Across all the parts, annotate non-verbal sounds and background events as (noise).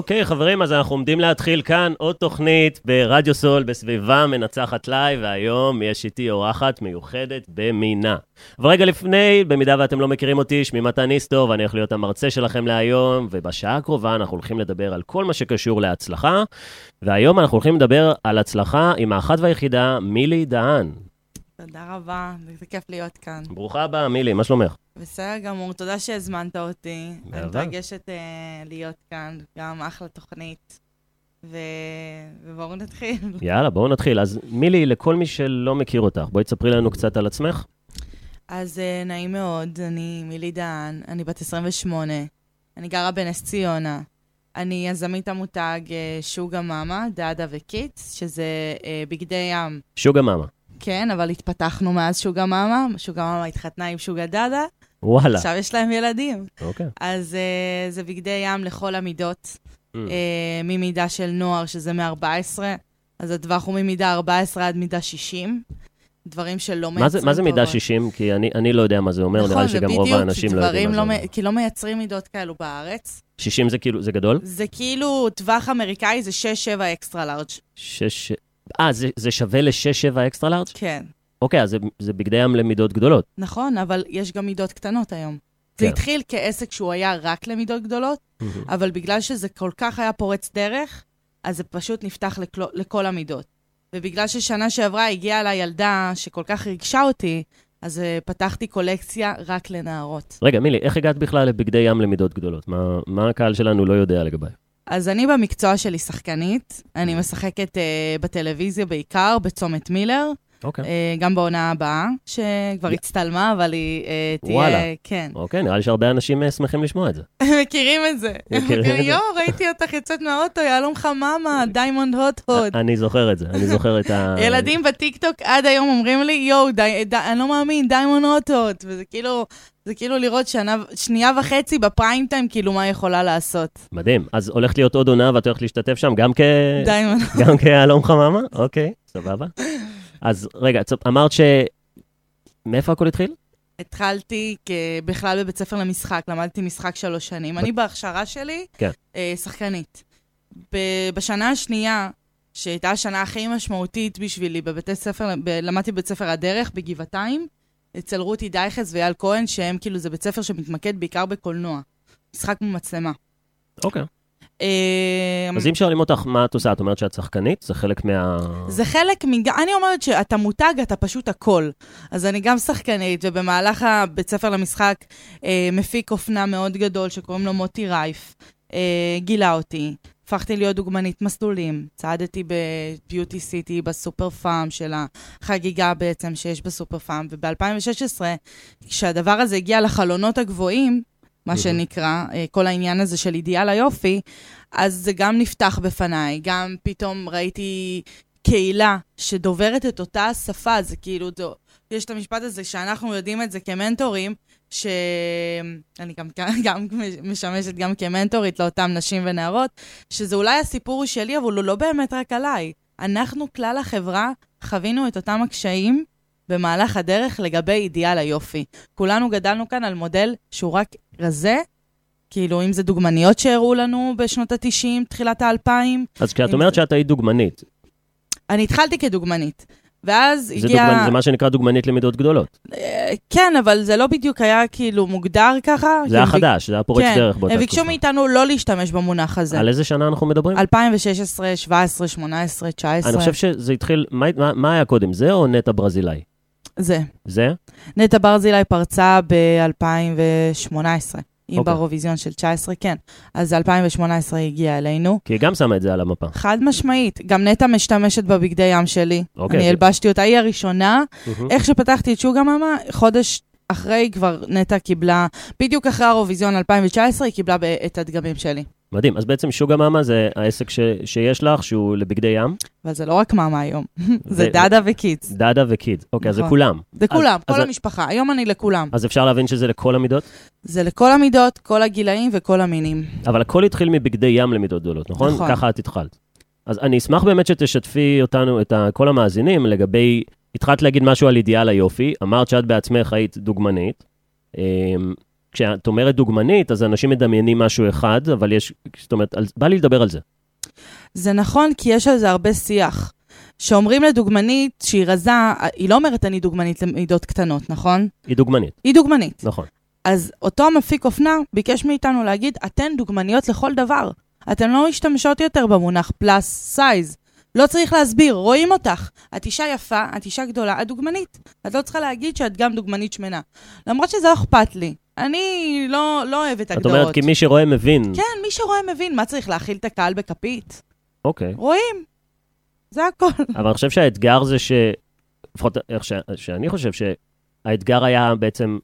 אוקיי, חברים, אז אנחנו עומדים להתחיל כאן עוד תוכנית ברדיו סול בסביבה מנצחת live, והיום יש איתי אורחת מיוחדת במינה. אבל רגע לפני, במידה ואתם לא מכירים אותי, שמי מתן ניסטו, ואני הולך להיות המרצה שלכם להיום, ובשעה הקרובה אנחנו הולכים לדבר על כל מה שקשור להצלחה, והיום אנחנו הולכים לדבר על הצלחה עם האחת והיחידה, מילי דהן. תודה רבה, זה כיף להיות כאן. ברוכה הבאה, מילי, מה שלומך? בסדר גמור, תודה שהזמנת אותי. אני באהבה. מתרגשת אה, להיות כאן, גם אחלה תוכנית. ו... ובואו נתחיל. (laughs) יאללה, בואו נתחיל. אז מילי, לכל מי שלא מכיר אותך, בואי תספרי לנו קצת על עצמך. אז אה, נעים מאוד, אני מילי דהן, אני בת 28, אני גרה בנס ציונה. אני יזמית המותג אה, Sugar Mama, Daddy ו Kids, שזה אה, בגדי ים. Sugar Mama. כן, אבל התפתחנו מאז Sugar Mama, Sugar Mama התחתנה עם Sugar Daddy, וואלה. עכשיו יש להם ילדים. אוקיי. אז uh, זה בגדי ים לכל המידות, Mm. uh, ממידה של נוער, שזה מ-14, אז הטווח הוא ממידה 14 עד מידה 60. דברים שלא מייצרים מה זה, מה זה מידה טובות. 60? כי אני, אני לא יודע מה זה אומר, נראה לי שגם רוב האנשים לא יודעים מה זה לא, אומר. מ- כי לא מייצרים מידות כאלו בארץ. 60 זה כאילו, זה גדול? זה כאילו, טווח אמריקאי זה 6-7 אקסטרה לארג'. שש... אה, זה, זה שווה ל-6-7 אקסטרה לארג'? כן, אוקיי, אז זה, זה בגדי ים למידות גדולות. נכון, אבל יש גם מידות קטנות היום. זה כן. התחיל כעסק שהוא היה רק למידות גדולות, אבל בגלל שזה כל כך היה פורץ דרך, אז זה פשוט נפתח לכל, לכל המידות. ובגלל ששנה שעברה הגיעה אליי ילדה שכל כך ריגשה אותי, אז uh, פתחתי קולקציה רק לנערות. רגע, מילי, איך הגעת בכלל לבגדי ים למידות גדולות? מה, מה הקהל שלנו לא יודע לגביי? אז אני במקצוע שלי שחקנית, אני משחקת uh, בטלוויזיה בעיקר, בצומת מילר, אוקיי. אה, גם בעונה הבאה, שכבר הצטלמה, אבל היא אה, תהיה... וואלה. כן. אוקיי, נראה לי שהרבה אנשים אה, שמחים לשמוע את זה. (laughs) מכירים את זה. (laughs) מכירים את זה. יואו, ראיתי אותך יוצאת מהאוטו, יהלום חמה חמה, diamond hot hot. אני זוכר את זה, אני זוכר את ה... (laughs) ילדים בטיקטוק עד היום אומרים לי, יואו, אני לא מאמין, diamond hot hot, וזה כאילו, זה כאילו לראות שנה, שנייה וחצי ב prime time, כאילו, מה היא יכולה לעשות. מדהים. אז הולכת להיות עוד עונה ואת הולכת להשתתף שם גם כ... דיימון. גם כהלום חממה? אוקיי, סבבה. אז רגע, אמרת ש... מאיפה הכל התחיל? התחלתי בכלל בבית ספר למשחק, למדתי משחק שלוש שנים. אני בהכשרה שלי, כן. אה, שחקנית. בשנה השנייה, שהייתה השנה הכי משמעותית בשבילי, בבתי ספר, ב- למדתי בבית ספר הדרך בגבעתיים, אצל רותי דייכס ואייל כהן, שהם כאילו, זה בית ספר שמתמקד בעיקר בקולנוע. משחק מול מצלמה. אוקיי. אז אם שואלים אותך מה את עושה, את אומרת שאת שחקנית? זה חלק מה... זה חלק מ... אני אומרת שאתה מותג, אתה פשוט הכל. אז אני גם שחקנית, ובמהלך הבית ספר למשחק אה, מפיק אופנה מאוד גדול שקוראים לו מוטי רייף. אה, גילה אותי. הפכתי להיות דוגמנית מסלולים. צעדתי בביוטי סיטי, בסופר פארם של החגיגה בעצם שיש בסופר פארם. וב-2016, כשהדבר הזה הגיע לחלונות הגבוהים, מה. שנקרא, אה, כל העניין הזה של אידיאל היופי, אז זה גם נפתח בפניי, גם פתאום ראיתי קהילה שדוברת את אותה השפה, זה כאילו, דו, יש את המשפט הזה שאנחנו יודעים את זה כמנטורים, שאני גם, (laughs) גם משמשת גם כמנטורית לאותן נשים ונערות, שזה אולי הסיפור שלי, אבל הוא לא באמת רק עליי. אנחנו, כלל החברה, חווינו את אותם הקשיים במהלך הדרך לגבי אידיאל היופי. כולנו גדלנו כאן על מודל שהוא רק רזה, כאילו, אם זה דוגמניות שהראו לנו בשנות ה-90, תחילת ה-2000. אז כשאת אומרת זה- שאת היית דוגמנית, אני התחלתי כדוגמנית, ואז זה, הגיע... דוגמנ... זה מה שנקרא דוגמנית למידות גדולות. אה, כן, אבל זה לא בדיוק היה כאילו מוגדר ככה. זה היה חדש, זה היה פורץ כן, דרך באותה הם תקופה. ביקשו מאיתנו לא להשתמש במונח הזה. על איזה שנה אנחנו מדברים? 2016, 17, 18, 19. אני חושב שזה התחיל, מה, מה, מה היה קודם, זה או נטע ברזילאי? זה. זה? נטע ברזילי פרצה ב-2018, עם אוקיי. באירוויזיון של 19, כן. אז 2018 היא הגיעה אלינו. כי היא גם שמה את זה על המפה. חד משמעית. גם נטע משתמשת בבגדי ים שלי. אוקיי. אני הלבשתי אותה, היא הראשונה. מהמם. איך שפתחתי את שוגה מאמה, חודש אחרי כבר נטע קיבלה, בדיוק אחרי האירוויזיון 2019, היא קיבלה את הדגמים שלי. מדהים. אז בעצם שוגה מאמה זה העסק ש, שיש לך, שהוא לבגדי ים. אבל זה לא רק מאמה היום, (laughs) זה דאדה וקידס. דאדה וקיד. אוקיי, אז זה נכון. כולם. זה כולם, כל המשפחה. היום אני לכולם. אז אפשר להבין שזה לכל המידות? זה לכל המידות, כל הגילאים וכל המינים. אבל הכל התחיל מבגדי ים למידות גדולות, נכון? נכון. ככה את התחלת. אז אני אשמח באמת שתשתפי אותנו, את כל המאזינים, לגבי... התחלת להגיד משהו על אידיאל היופי, אמרת שאת בעצמך היית דוגמנית. כשאת אומרת דוגמנית, אז אנשים מדמיינים משהו אחד, אבל יש, זאת אומרת, על, בא לי לדבר על זה. זה נכון, כי יש על זה הרבה שיח. שאומרים לדוגמנית שהיא רזה, היא לא אומרת אני דוגמנית למידות קטנות, נכון? היא דוגמנית. היא דוגמנית. נכון. אז אותו מפיק אופנה ביקש מאיתנו להגיד, אתן דוגמניות לכל דבר. אתן לא משתמשות יותר במונח פלאס סייז. לא צריך להסביר, רואים אותך. את אישה יפה, את אישה גדולה, את דוגמנית. את לא צריכה להגיד שאת גם דוגמנית שמנה. למרות שזה לא אכפת לי. אני לא, לא אוהבת הגדרות. את אומרת, כי מי שרואה מבין. כן, מי שרואה מבין. מה צריך, להאכיל את הקהל בכפית? אוקיי. רואים. זה הכל. אבל אני חושב שהאתגר זה ש... לפחות איך ש... שאני חושב שהאתגר היה בעצם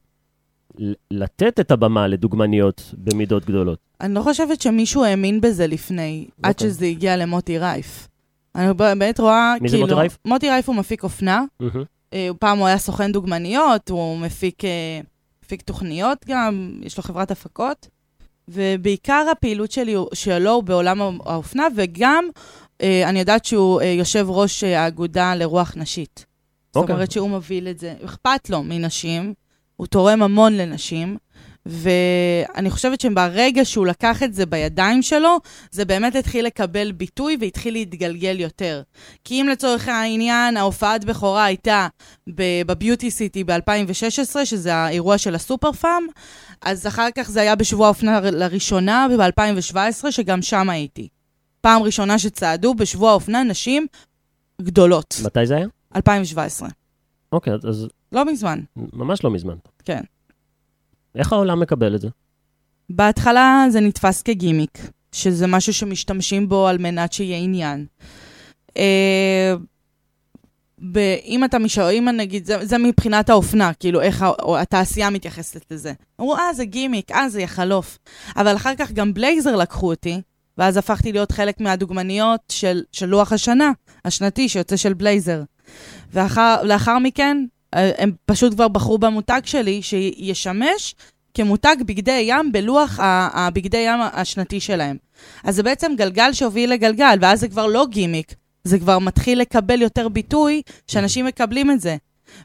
לתת את הבמה לדוגמניות במידות גדולות. אני לא חושבת שמישהו האמין בזה לפני, okay. עד אוקיי. שזה הגיע למוטי רייף. אני באמת רואה, מי כאילו... מי זה מוטי רייף? מוטי רייף הוא מפיק אופנה. Mm-hmm. פעם הוא היה סוכן דוגמניות, הוא מפיק, אה, מפיק תוכניות גם, יש לו חברת הפקות. ובעיקר הפעילות שלי, שלו הוא בעולם האופנה, וגם אה, אני יודעת שהוא יושב ראש האגודה לרוח נשית. Okay. זאת אוקיי. אומרת שהוא מוביל את זה. אכפת לו מנשים, הוא תורם המון לנשים, ואני חושבת שברגע שהוא לקח את זה בידיים שלו, זה באמת התחיל לקבל ביטוי והתחיל להתגלגל יותר. כי אם לצורך העניין ההופעת בכורה הייתה בביוטי סיטי ב-2016, שזה האירוע של הסופר פארם, אז אחר כך זה היה בשבוע האופנה לראשונה ב-2017, שגם שם הייתי. פעם ראשונה שצעדו בשבוע האופנה נשים גדולות. מתי זה היה? 2017. אוקיי, אז... לא מזמן. ממש לא מזמן. כן. איך העולם מקבל את זה? בהתחלה זה נתפס כגימיק, שזה משהו שמשתמשים בו על מנת שיהיה עניין. אה, אם אתה משאר, אם נגיד, זה, זה מבחינת האופנה, כאילו איך התעשייה מתייחסת לזה. אמרו, אה, זה גימיק, אה, זה יחלוף. אבל אחר כך גם בלייזר לקחו אותי, ואז הפכתי להיות חלק מהדוגמניות של, של לוח השנה, השנתי, שיוצא של בלייזר. ולאחר מכן, הם פשוט כבר בחרו במותג שלי, שישמש כמותג בגדי ים בלוח הבגדי ים השנתי שלהם. אז זה בעצם גלגל שהוביל לגלגל, ואז זה כבר לא גימיק, זה כבר מתחיל לקבל יותר ביטוי שאנשים מקבלים את זה.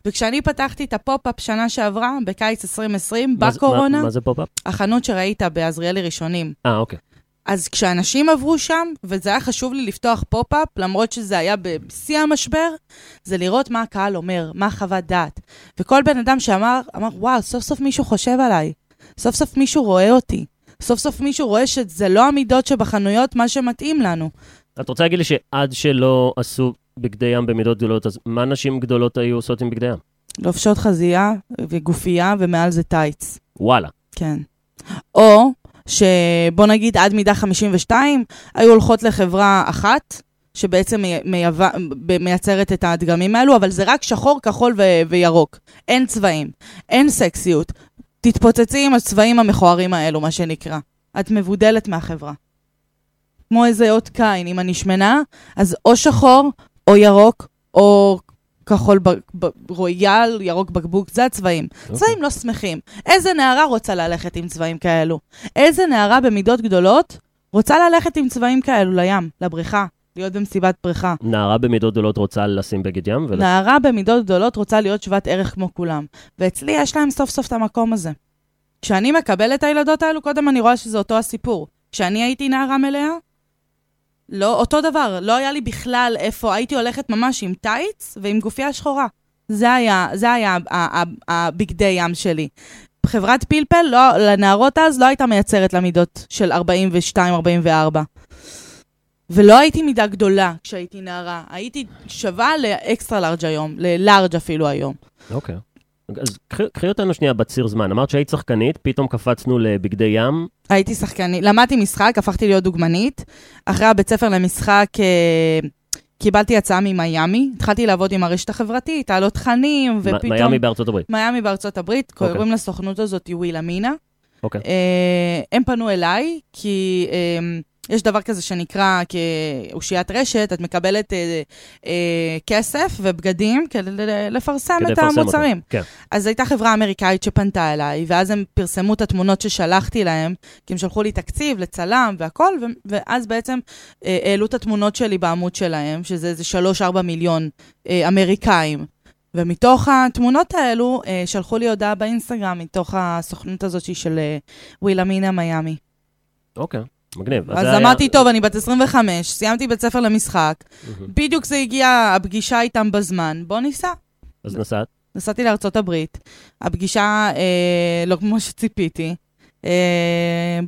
וכשאני פתחתי את ה pop-up שנה שעברה, בקיץ 2020, בקורונה, מה, מה זה pop-up? החנות שראית בעזריאלי ראשונים. אה, אוקיי. אז כשאנשים עברו שם, וזה היה חשוב לי לפתוח pop-up, למרות שזה היה בשיא המשבר, זה לראות מה הקהל אומר, מה חוות דעת. וכל בן אדם שאמר, אמר, וואו, סוף סוף מישהו חושב עליי. סוף סוף מישהו רואה אותי. סוף סוף מישהו רואה שזה לא המידות שבחנויות מה שמתאים לנו. את רוצה להגיד לי שעד שלא עשו בגדי ים במידות גדולות, אז מה נשים גדולות היו עושות עם בגדי ים? לובשות חזייה וגופייה ומעל זה טייץ. וואלה. כן. או שבוא נגיד עד מידה 52 היו הולכות לחברה אחת, שבעצם מייבא, מייצרת את הדגמים האלו, אבל זה רק שחור, כחול ו- וירוק. אין צבעים, אין סקסיות. תתפוצצי עם הצבעים המכוערים האלו, מה שנקרא. את מבודלת מהחברה. כמו איזה אות קין, אם אני שמנה, אז או שחור, או ירוק, או כחול ב- ב- רויאל, ירוק בקבוק, זה הצבעים. Okay. אוקיי. צבעים לא שמחים. איזה נערה רוצה ללכת עם צבעים כאלו? איזה נערה במידות גדולות רוצה ללכת עם צבעים כאלו לים, לבריכה? להיות במסיבת בריכה. נערה במידות גדולות רוצה לשים בגד ים? ול... נערה במידות גדולות רוצה להיות שוות ערך כמו כולם. ואצלי יש להם סוף סוף את המקום הזה. כשאני מקבלת את הילדות האלו, קודם אני רואה שזה אותו הסיפור. כשאני הייתי נערה מלאה, לא, אותו דבר, לא היה לי בכלל איפה, הייתי הולכת ממש עם טייץ ועם גופייה שחורה. זה היה, זה היה הבגדי ים שלי. חברת פלפל, לא, לנערות אז לא הייתה מייצרת למידות של 42-44. ולא הייתי מידה גדולה כשהייתי נערה, הייתי שווה לאקסטרה לארג' היום, ללארג' אפילו היום. אוקיי. Okay. אז קחי אותנו שנייה בציר זמן. אמרת שהיית שחקנית, פתאום קפצנו לבגדי ים. הייתי שחקנית, למדתי משחק, הפכתי להיות דוגמנית. אחרי הבית ספר למשחק אה, קיבלתי הצעה ממיאמי. התחלתי לעבוד עם הרשת החברתית, לעלות תכנים, ופתאום... מיאמי בארצות הברית. מיאמי בארצות הברית, okay. אוקיי. קוראים לסוכנות הזאת ווילה מינה. אוקיי. Okay. הם פנו אליי, כי... יש דבר כזה שנקרא כאושיית רשת, את מקבלת אה, אה, כסף ובגדים כדי לפרסם כדי את המוצרים. כן. אז הייתה חברה אמריקאית שפנתה אליי, ואז הם פרסמו את התמונות ששלחתי להם, כי הם שלחו לי תקציב לצלם והכל, ו- ואז בעצם אה, העלו את התמונות שלי בעמוד שלהם, שזה איזה 3-4 מיליון אה, אמריקאים. ומתוך התמונות האלו, אה, שלחו לי הודעה באינסטגרם, מתוך הסוכנות הזאת של אה, ווילמינה מיאמי. אוקיי, מגניב. אז זה היה- אמרתי, טוב, אני בת 25, סיימתי בית ספר למשחק. בדיוק זה הגיע, הפגישה איתם בזמן, בוא ניסע. אז נסעת? נסעתי לארצות הברית, הפגישה אה, לא כמו שציפיתי. אה,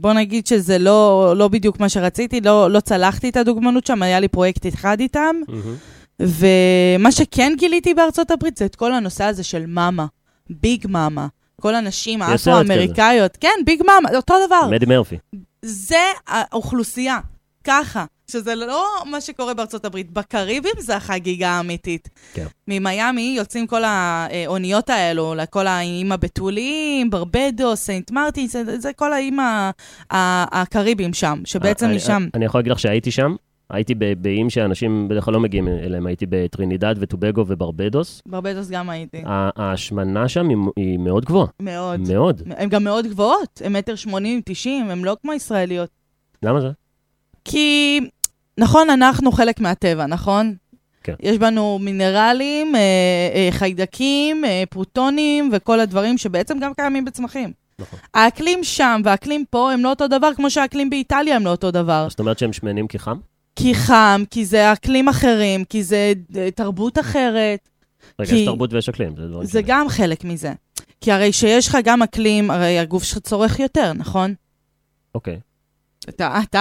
בוא נגיד שזה לא, לא בדיוק מה שרציתי, לא, לא צלחתי את הדוגמנות שם, היה לי פרויקט אחד איתם. מהמם. ומה שכן גיליתי בארצות הברית זה את כל הנושא הזה של מאמה, ביג מאמה. כל הנשים האפרו-אמריקאיות, כן, ביג מאמה, אותו דבר. מדי מרפי. זה האוכלוסייה, ככה. שזה לא מה שקורה בארצות הברית. בקריבים זה החגיגה האמיתית. כן. ממיאמי יוצאים כל האוניות האלו, לכל האיים הבתוליים, ברבדוס, סנט מרטין, זה, כל האיים הקריבים שם, שבעצם אני- משם... אני יכול להגיד לך שהייתי שם, הייתי באיים שאנשים בדרך כלל לא מגיעים אליהם, הייתי בטרינידד וטובגו וברבדוס. ברבדוס גם הייתי. ההשמנה שם היא- היא מאוד גבוהה, מאוד. מאוד. הן גם מאוד גבוהות, הן מטר שמונים, תשעים, הן לא כמו ישראליות. למה זה? כי, נכון, אנחנו חלק מהטבע, נכון? כן. יש בנו מינרלים, אה, אה, חיידקים, אה, פרוטונים וכל הדברים שבעצם גם קיימים בצמחים. נכון. האקלים שם והאקלים פה הם לא אותו דבר כמו שהאקלים באיטליה הם לא אותו דבר. זאת אומרת שהם שמנים כי חם? כי חם, כי זה אקלים אחרים, כי זה אה, תרבות אחרת. רגע, כי- יש תרבות ויש אקלים, זה דברים זה שונים. גם חלק מזה. כי הרי שיש לך גם אקלים, הרי הגוף שלך צורך יותר, נכון? אוקיי. אתה, אתה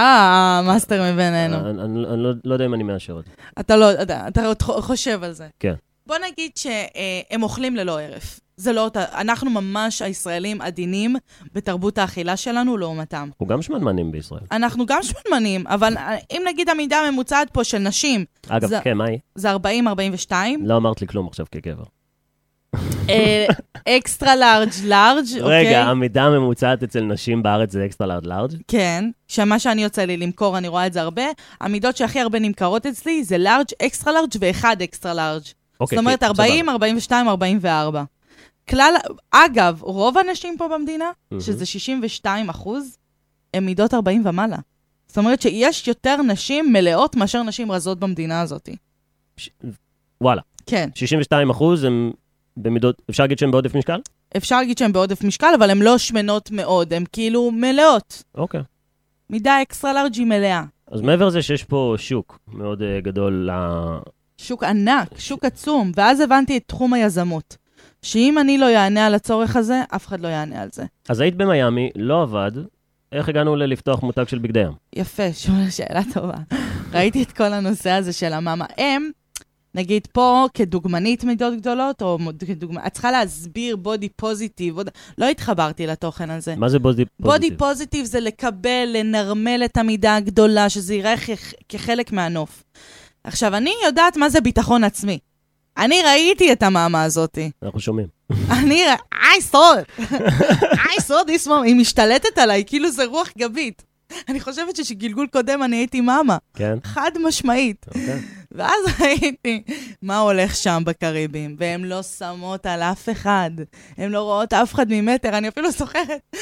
המאסטר מבינינו. אני אני- אני לא- לא יודע אם אני מאשר את זה. אתה לא, אתה, אתה עוד חושב על זה. כן. בוא נגיד שהם אוכלים ללא הרף. זה לא אותה, אנחנו ממש, הישראלים, עדינים בתרבות האכילה שלנו לעומתם. אנחנו גם שמנמנים בישראל. אנחנו גם שמנמנים, אבל אה, אם נגיד המידה הממוצעת פה של נשים אגב, זה- כן, מה היא? זה 40-42, לא אמרת לי כלום עכשיו כגבר. extra large large, (laughs) אוקיי? רגע, המידה הממוצעת אצל נשים בארץ זה extra large large? כן, שמה שאני יוצא לי למכור, אני רואה את זה הרבה. המידות שהכי הרבה נמכרות אצלי זה large, extra large ואחד extra large. אוקיי, זאת אומרת, סבבה. 40, 42, 44. כלל, אגב, רוב הנשים פה במדינה, מהמם. שזה 62 אחוז, הן מידות 40 ומעלה. זאת אומרת שיש יותר נשים מלאות מאשר נשים רזות במדינה הזאת. ש- וואלה, כן, 62 אחוז הם במידות, אפשר להגיד שהם בעודף משקל? אפשר להגיד שהן בעודף משקל, אבל הן לא שמנות מאוד, הן כאילו מלאות. אוקיי. מידה אקסטרה לארג' היא מלאה. אז מעבר לזה שיש פה שוק מאוד אה, גדול ל... שוק ענק, שוק עצום, ואז הבנתי את תחום היזמות. שאם אני לא אענה על הצורך הזה, אף אחד לא יענה על זה. אז היית במיאמי, לא עבד, איך הגענו ללפתוח מותג של בגדי ים? יפה, שואל (laughs) שאלה טובה. ראיתי את כל הנושא הזה של המאמה. הם, נגיד פה, כדוגמנית מידות גדולות, או כדוגמנית, את צריכה להסביר בודי פוזיטיב, עוד... לא התחברתי לתוכן הזה. מה זה בודי בודי פוזיטיב? פוזיטיב זה לקבל, לנרמל את המידה הגדולה, שזה יראה כ- כחלק מהנוף. עכשיו, אני יודעת מה זה ביטחון עצמי. אני ראיתי את המאמה הזאתי. אנחנו שומעים. אני, I saw it. I saw this mom. היא משתלטת עליי, כאילו זה רוח גבית. אני חושבת שגלגול קודם אני הייתי מאמה, כן? חד משמעית. אוקיי. ואז (laughs) ראיתי מה הולך שם בקריבים, והן לא שמות על אף אחד. הן לא רואות אף אחד ממטר. אני אפילו זוכרת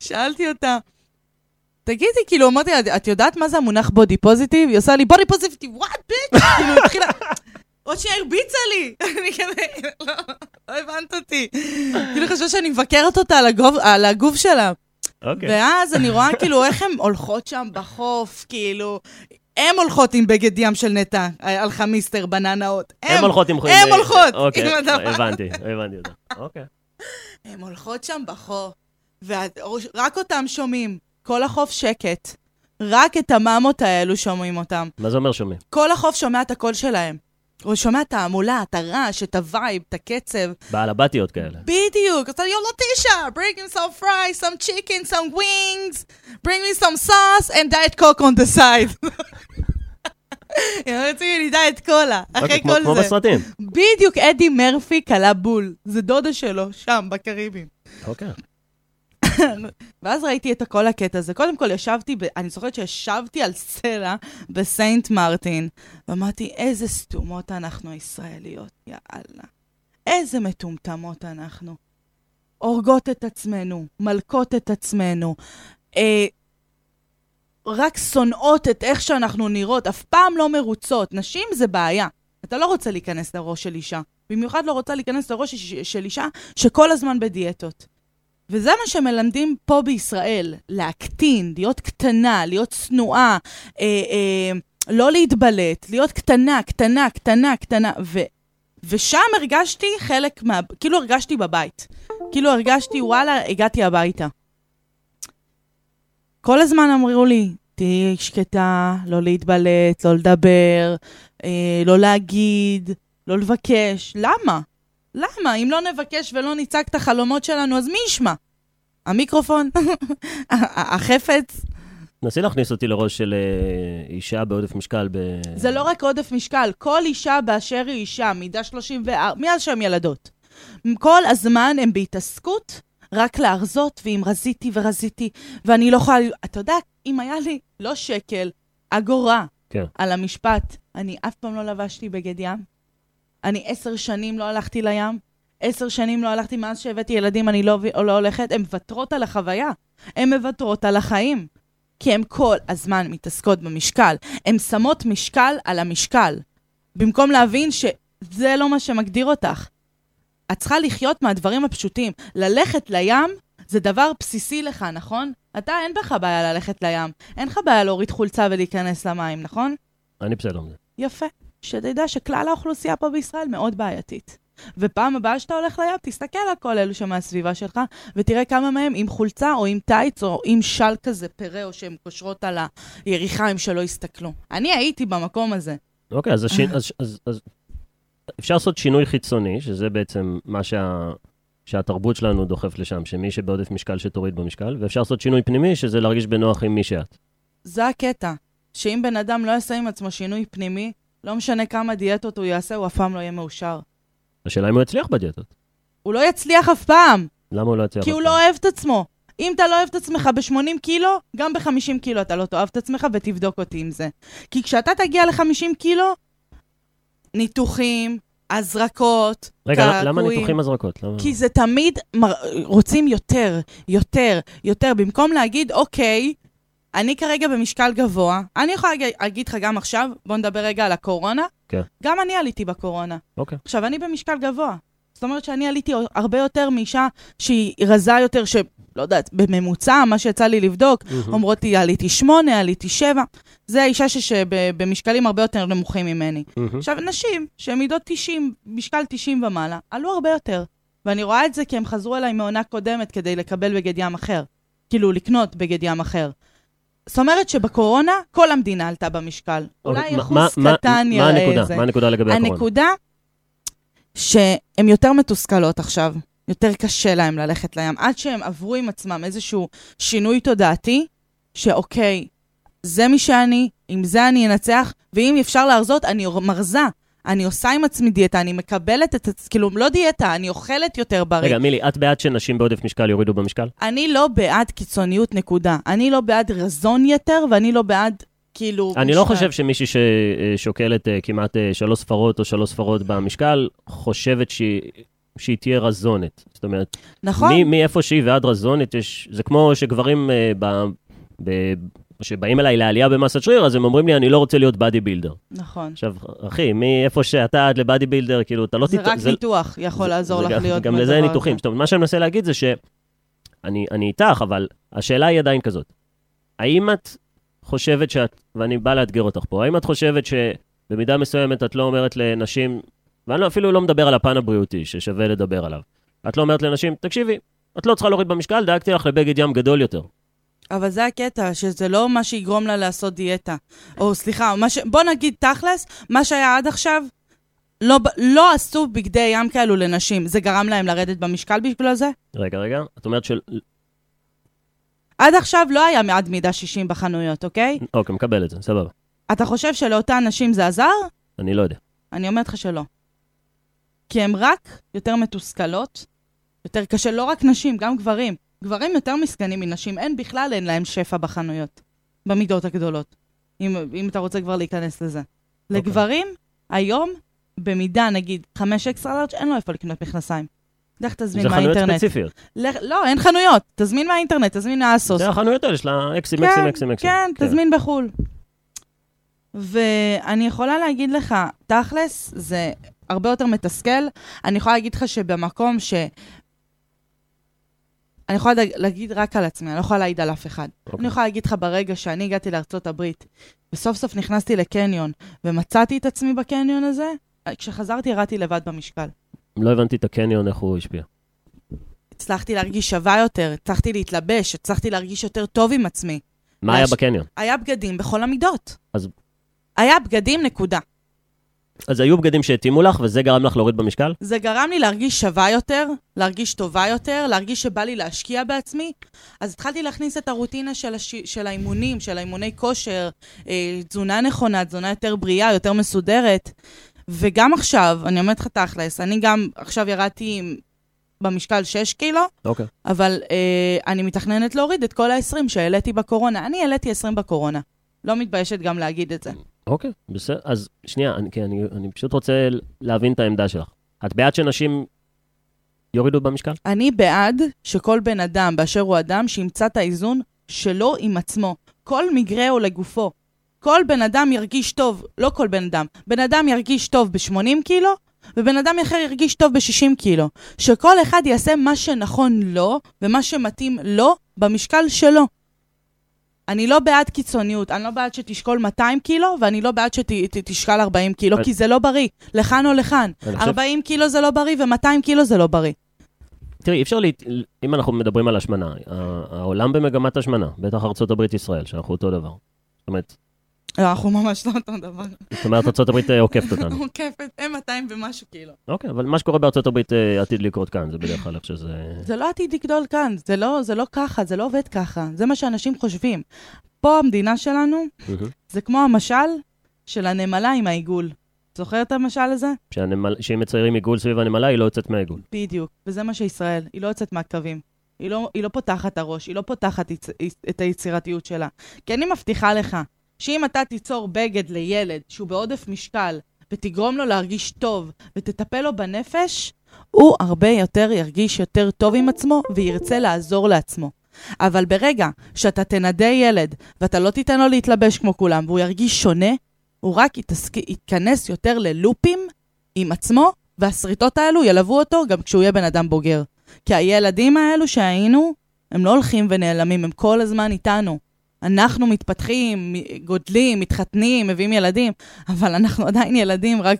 ששאלתי אותה, תגידי, כאילו, אמרתי לה, את יודעת מה זה המונח בודי פוזיטיב? היא עושה לי, בודי פוזיטיב, וואט, ביץ'? כאילו, התחילה... עוד שנייה הרביצה לי. (laughs) אני כזה, לא, לא הבנת אותי. כאילו חשבו שאני מבקרת אותה על הגוף שלה. אוקיי. ואז אני רואה כאילו איך הן הולכות שם בחוף, כאילו... הן הולכות עם בגד ים של נטע, הלכה מיסטר בננאות. הן הולכות עם... הן הולכות אוקיי, עם הדבר. הבנתי, הבנתי אותה. אוקיי. הן הולכות שם בחוף, ורק אותם שומעים. כל החוף שקט. רק את הממות האלו שומעים אותם. מה זה אומר שומעים? כל החוף שומע את הקול שלהם. הוא שומע את ההמולה, את הרעש, את ה vibe, את הקצב. בעלבתיות כאלה. בדיוק. אז אני yo Latisha, bring him some fries, some chicken, some wings, bring me some sauce and diet coke on the side. (laughs) הם רצים לי diet cola, אוקיי, אחרי כמו- כל כמו זה. בסרטים. בדיוק אדי מרפי קלה בול. זה דודה שלו, שם, בקריבים. אוקיי. ואז ראיתי את כל הקטע הזה. קודם כל ישבתי, ב... אני זוכרת שישבתי על סלע בסיינט מרטין, ואמרתי, איזה סתומות אנחנו הישראליות, יאללה. איזה מטומטמות אנחנו. הורגות את עצמנו, מלקות את עצמנו, אה, רק שונאות את איך שאנחנו נראות, אף פעם לא מרוצות. נשים זה בעיה. אתה לא רוצה להיכנס לראש של אישה. במיוחד לא רוצה להיכנס לראש של אישה שכל הזמן בדיאטות. וזה מה שמלמדים פה בישראל, להקטין, להיות קטנה, להיות צנועה, אה, אה, לא להתבלט, להיות קטנה, קטנה, קטנה, קטנה, ו, ושם הרגשתי חלק מה... כאילו הרגשתי בבית. כאילו הרגשתי, וואלה, הגעתי הביתה. כל הזמן אמרו לי, תהיי שקטה, לא להתבלט, לא לדבר, אה, לא להגיד, לא לבקש. למה? למה? אם לא נבקש ולא נצעק את החלומות שלנו, אז מי ישמע? המיקרופון? (laughs) החפץ? נסי להכניס אותי לראש של אה, אישה בעודף משקל ב... זה לא רק עודף משקל, כל אישה באשר היא אישה, מידה 34, מאז שהן ילדות. כל הזמן הם בהתעסקות רק להרזות, ואם רזיתי ורזיתי, ואני לא יכולה... אתה יודע, אם היה לי לא שקל, אגורה, כן. על המשפט, אני אף פעם לא לבשתי בגד ים, אני עשר שנים לא הלכתי לים, עשר שנים לא הלכתי מאז שהבאתי ילדים, אני לא, לא הולכת, הן מוותרות על החוויה, הן מוותרות על החיים. כי הן כל הזמן מתעסקות במשקל. הן שמות משקל על המשקל. במקום להבין שזה לא מה שמגדיר אותך. את צריכה לחיות מהדברים הפשוטים. ללכת לים זה דבר בסיסי לך, נכון? אתה, אין בך בעיה ללכת לים. אין לך בעיה להוריד חולצה ולהיכנס למים, נכון? אני בסדר עם זה. יפה. שתדע שכלל האוכלוסייה פה בישראל מאוד בעייתית. ופעם הבאה שאתה הולך לים, תסתכל על כל אלו שמהסביבה שלך, ותראה כמה מהם עם חולצה או עם טייץ או עם של כזה פרה, או שהן קושרות על היריחיים שלא יסתכלו. אני הייתי במקום הזה. אוקיי, אז, השין, אז, אז, אז אפשר לעשות שינוי חיצוני, שזה בעצם מה שה, שהתרבות שלנו דוחף לשם, שמי שבעודף משקל שתוריד במשקל, ואפשר לעשות שינוי פנימי, שזה להרגיש בנוח עם מי שאת. זה הקטע. שאם בן אדם לא יעשה עם עצמו שינוי פנימי, לא משנה כמה דיאטות הוא יעשה, הוא אף פעם לא יהיה מאושר. השאלה אם הוא יצליח בדיאטות. הוא לא יצליח אף פעם, למה הוא לא יצליח? כי הוא לא? אוהב את עצמו. אם אתה לא אוהב את עצמך ב-80 קילו, גם ב-50 קילו אתה לא תאהב את עצמך ותבדוק אותי עם זה. כי כשאתה תגיע ל-50 קילו, ניתוחים, הזרקות, רגע, למה קעקועים. ניתוחים הזרקות? למה? כי זה תמיד מר... רוצים יותר, יותר, יותר. במקום להגיד, אוקיי, אני כרגע במשקל גבוה, אני יכולה להגיד- לך גם עכשיו, בוא נדבר רגע על הקורונה. כן. גם אני עליתי בקורונה. אוקיי. עכשיו, אני במשקל גבוה. זאת אומרת שאני עליתי הרבה יותר מאישה שהיא רזה יותר, שלא יודעת, בממוצע, מה שיצא לי לבדוק, מהמם. אומרות לי, עליתי שמונה, עליתי שבע. זה האישה שבמשקלים הרבה יותר נמוכים ממני. מהמם. עכשיו, נשים שהן מידות 90, משקל 90 ומעלה, עלו הרבה יותר. ואני רואה את זה כי הם חזרו אליי מעונה קודמת כדי לקבל בגד ים אחר. כאילו, לקנות בגד ים אחר. זאת אומרת שבקורונה, כל המדינה עלתה במשקל. אולי אוקיי, מה- אחוז קטן מה יראה? את זה. מה הנקודה לגבי הקורונה? הנקודה שהן יותר מתוסכלות עכשיו, יותר קשה להן ללכת לים, עד שהן עברו עם עצמם איזשהו שינוי תודעתי, שאוקיי, זה מי שאני, עם זה אני אנצח, ואם אפשר להרזות, אני מרזה. אני עושה עם עצמי דיאטה, אני מקבלת את עצמי, כאילו, לא דיאטה, אני אוכלת יותר בריא. רגע, מילי, את בעד שנשים בעודף משקל יורידו במשקל? אני לא בעד קיצוניות, נקודה. אני לא בעד רזון יתר, ואני לא בעד, כאילו... אני לא משקל. חושב שמישהי ששוקלת אה, כמעט אה, שלוש ספרות או שלוש ספרות במשקל, חושבת שהיא... שהיא תהיה רזונת. זאת אומרת, נכון. מאיפה שהיא ועד רזונת, יש, זה כמו שגברים אה, ב, ב, שבאים אליי לעלייה במסת שריר, אז הם אומרים לי, אני לא רוצה להיות body builder. נכון. עכשיו, אחי, מאיפה שאתה עד ל body builder, כאילו, אתה לא זה תת- רק ניתוח יכול לעזור זה לך גם- להיות גם לזה. ניתוחים. זאת אומרת, מה שאני מנסה להגיד זה שאני אני איתך, אבל השאלה היא עדיין כזאת. האם את חושבת שאת, ואני בא לאתגר אותך פה, האם את חושבת שבמידה מסוימת את לא אומרת לנשים, ואני לא- אפילו לא מדבר על הפן הבריאותי, ששווה לדבר עליו. את לא אומרת לנשים, תקשיבי, את לא צריכה להוריד במשקל, דאגתי לך לבגד ים גדול יותר. אבל זה הקטע, שזה לא מה שיגרום לה לעשות דיאטה. או סליחה, ש... בוא נגיד תכלס, מה שהיה עד עכשיו, לא, לא עשו בגדי ים כאלו לנשים. זה גרם להם לרדת במשקל בשביל זה? רגע, רגע, את אומרת של... עד עכשיו לא היה מעד מידה 60 בחנויות, אוקיי? אוקיי, מקבל את זה, סבבה. אתה חושב שלאותן נשים זה עזר? אני לא יודע. אני אומרת לך שלא. כי הן רק יותר מתוסכלות, יותר קשה, לא רק נשים, גם גברים. גברים יותר מסכנים מנשים, אין בכלל, אין להם שפע בחנויות, במידות הגדולות, אם, אם אתה רוצה כבר להיכנס לזה. אוקיי. לגברים, היום, במידה, נגיד, 5 אקסטרה לארג', אין לו איפה לקנות מכנסיים. לך תזמין זה חנויות מהאינטרנט. ספציפיות. לך, לא, אין חנויות, תזמין מהאינטרנט, תזמין מהאסוס. זה החנויות האלה של האקסים, כן, אקסים, אקסים, אקסים. כן, תזמין בחו"ל. ואני יכולה להגיד לך, תכלס, זה הרבה יותר מתסכל. אני יכולה להגיד לך שבמקום ש... אני יכולה להגיד רק על עצמי, אני לא יכולה להעיד על אף אחד. Okay. אני יכולה להגיד לך ברגע שאני הגעתי לארצות הברית, וסוף סוף נכנסתי לקניון, ומצאתי את עצמי בקניון הזה, כשחזרתי ירדתי לבד במשקל. לא הבנתי את הקניון, איך הוא השפיע. הצלחתי להרגיש שווה יותר, הצלחתי להתלבש, הצלחתי להרגיש יותר טוב עם עצמי. מה. היה בקניון? היה בגדים בכל המידות. אז... היה בגדים, נקודה. אז היו בגדים שהתאימו לך, וזה גרם לך להוריד במשקל? זה גרם לי להרגיש שווה יותר, להרגיש טובה יותר, להרגיש שבא לי להשקיע בעצמי. אז התחלתי להכניס את הרוטינה של, הש... של האימונים, של האימוני כושר, אה, תזונה נכונה, תזונה יותר בריאה, יותר מסודרת. וגם עכשיו, אני אומרת לך תכלס, אני גם עכשיו ירדתי במשקל 6 קילו, okay. אוקיי. אבל אה, אני מתכננת להוריד את כל ה-20 שהעליתי בקורונה. אני העליתי 20 בקורונה. לא מתביישת גם להגיד את זה. אוקיי, בסדר. אז שנייה, אני, אני, אני פשוט רוצה להבין את העמדה שלך. את בעד שנשים יורידו במשקל? אני בעד שכל בן אדם באשר הוא אדם, שימצא את האיזון שלו עם עצמו. כל מקרה הוא לגופו. כל בן אדם ירגיש טוב, לא כל בן אדם, בן אדם ירגיש טוב ב-80 קילו, ובן אדם אחר ירגיש טוב ב-60 קילו. שכל אחד יעשה מה שנכון לו, ומה שמתאים לו, במשקל שלו. אני לא בעד קיצוניות, אני לא בעד שתשקול 200 קילו, ואני לא בעד שתשקל 40 קילו, כי זה לא בריא, לכאן או לכאן. 40 קילו זה לא בריא ו-200 קילו זה לא בריא. תראי, אי אפשר, לה... אם אנחנו מדברים על השמנה, העולם במגמת השמנה, בטח ארה"ב ישראל, שאנחנו אותו דבר. זאת אומרת, לא, אנחנו ממש לא אותו דבר. זאת אומרת, ארה"ב אה, עוקפת אותנו. עוקפת, הם 200 ומשהו כאילו. אוקיי, אבל מה שקורה בארה"ב אה, עתיד לקרות כאן, זה בדרך כלל איך שזה... זה לא עתיד לגדול כאן, זה לא, זה לא ככה, זה לא עובד ככה. זה מה שאנשים חושבים. פה המדינה שלנו, זה כמו המשל של הנמלה עם העיגול. זוכר את המשל הזה? שאם מציירים עיגול סביב הנמלה, היא לא יוצאת מהעיגול. בדיוק, וזה מה שישראל, היא לא יוצאת מהקווים. היא לא, היא לא פותחת את הראש, היא לא פותחת את היצירתיות שלה. כי אני מבטיחה לך, שאם אתה תיצור בגד לילד שהוא בעודף משקל, ותגרום לו להרגיש טוב, ותטפל לו בנפש, הוא הרבה יותר ירגיש יותר טוב עם עצמו, וירצה לעזור לעצמו. אבל ברגע שאתה תנדה ילד, ואתה לא תיתן לו להתלבש כמו כולם, והוא ירגיש שונה, הוא רק יתעסק, יתכנס יותר ללופים עם עצמו, והשריטות האלו ילוו אותו גם כשהוא יהיה בן אדם בוגר. כי הילדים האלו שהיינו, הם לא הולכים ונעלמים, הם כל הזמן איתנו. אנחנו מתפתחים, גודלים, מתחתנים, מביאים ילדים, אבל אנחנו עדיין ילדים, רק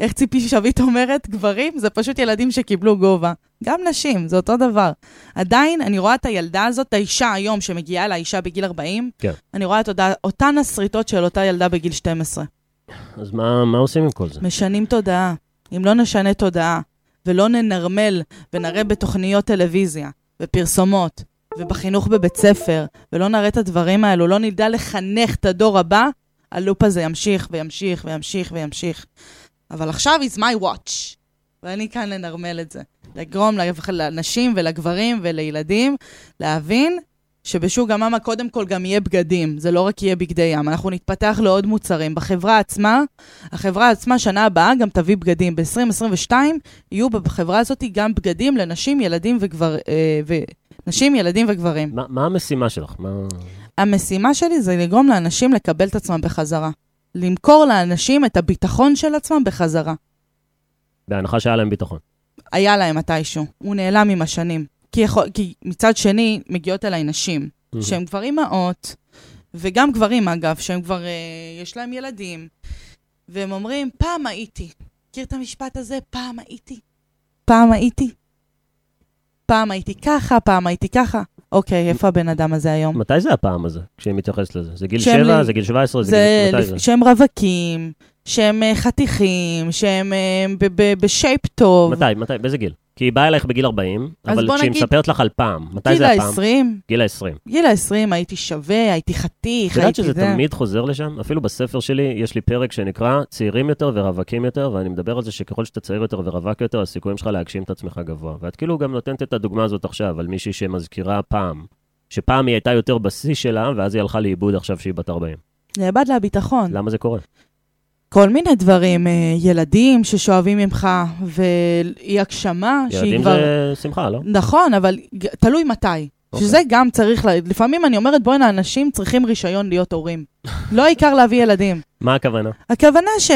איך ציפי שביט אומרת, גברים, זה פשוט ילדים שקיבלו גובה. גם נשים, זה אותו דבר. עדיין, אני רואה את הילדה הזאת, האישה היום שמגיעה לאישה בגיל 40, כן. אני רואה את אותה, אותן השריטות של אותה ילדה בגיל 12. אז מה, מה עושים עם כל זה? משנים תודעה. אם לא נשנה תודעה, ולא ננרמל ונראה בתוכניות טלוויזיה ופרסומות ובחינוך בבית ספר, ולא נראה את הדברים האלו, לא נדע לחנך את הדור הבא, הלופ הזה ימשיך וימשיך וימשיך וימשיך. אבל עכשיו is my watch, ואני כאן לנרמל את זה. לגרום לנשים ולגברים ולילדים להבין שבשוק המאמה קודם כל גם יהיה בגדים, זה לא רק יהיה בגדי ים, אנחנו נתפתח לעוד מוצרים. בחברה עצמה, החברה עצמה שנה הבאה גם תביא בגדים. ב-2022 יהיו בחברה הזאת גם בגדים לנשים, ילדים וגבר... אה. נשים, ילדים וגברים. מה, מה המשימה שלך? מה... המשימה שלי זה לגרום לאנשים לקבל את עצמם בחזרה. למכור לאנשים את הביטחון של עצמם בחזרה. בהנחה שהיה להם ביטחון. היה להם מתישהו. הוא נעלם עם השנים. כי, יכול, כי מצד שני, מגיעות אליי נשים, mm-hmm. שהם כבר אימהות, וגם גברים אגב, שהם כבר, אה, יש להם ילדים, והם אומרים, פעם הייתי. מכיר את המשפט הזה? פעם הייתי. פעם הייתי. פעם הייתי ככה, פעם הייתי ככה. אוקיי, איפה הבן אדם הזה היום? מתי זה הפעם הזה, כשהיא מתייחסת לזה? זה גיל 7, לי... זה גיל 17, זה, זה גיל... מתי זה? שהם רווקים, שהם אה, חתיכים, שהם אה, בשייפ טוב. מתי, מתי, באיזה גיל? כי היא באה אלייך בגיל 40, אבל כשהיא נגיד, מספרת לך על פעם, מתי זה הפעם? גיל ה-20. גיל ה-20. גיל ה-20, הייתי שווה, הייתי חתיך, הייתי זה. את יודעת שזה תמיד חוזר לשם? אפילו בספר שלי יש לי פרק שנקרא צעירים יותר ורווקים יותר, ואני מדבר על זה שככל שאתה צעיר יותר ורווק יותר, הסיכויים שלך להגשים את עצמך גבוה. ואת כאילו גם נותנת את הדוגמה הזאת עכשיו, על מישהי שמזכירה פעם, שפעם היא הייתה יותר בשיא שלה, ואז היא הלכה לאיבוד עכשיו שהיא בת 40. נאבד לה הביטחון. למה זה קורה? כל מיני דברים, אה, ילדים ששואבים ממך, ואי הגשמה שהיא כבר... ילדים זה שמחה, לא? נכון, אבל תלוי מתי. Okay. אוקיי. שזה גם צריך, לה... לפעמים אני אומרת, בוא'נה, אנשים צריכים רישיון להיות הורים. לא העיקר להביא ילדים. מה הכוונה? הכוונה ש...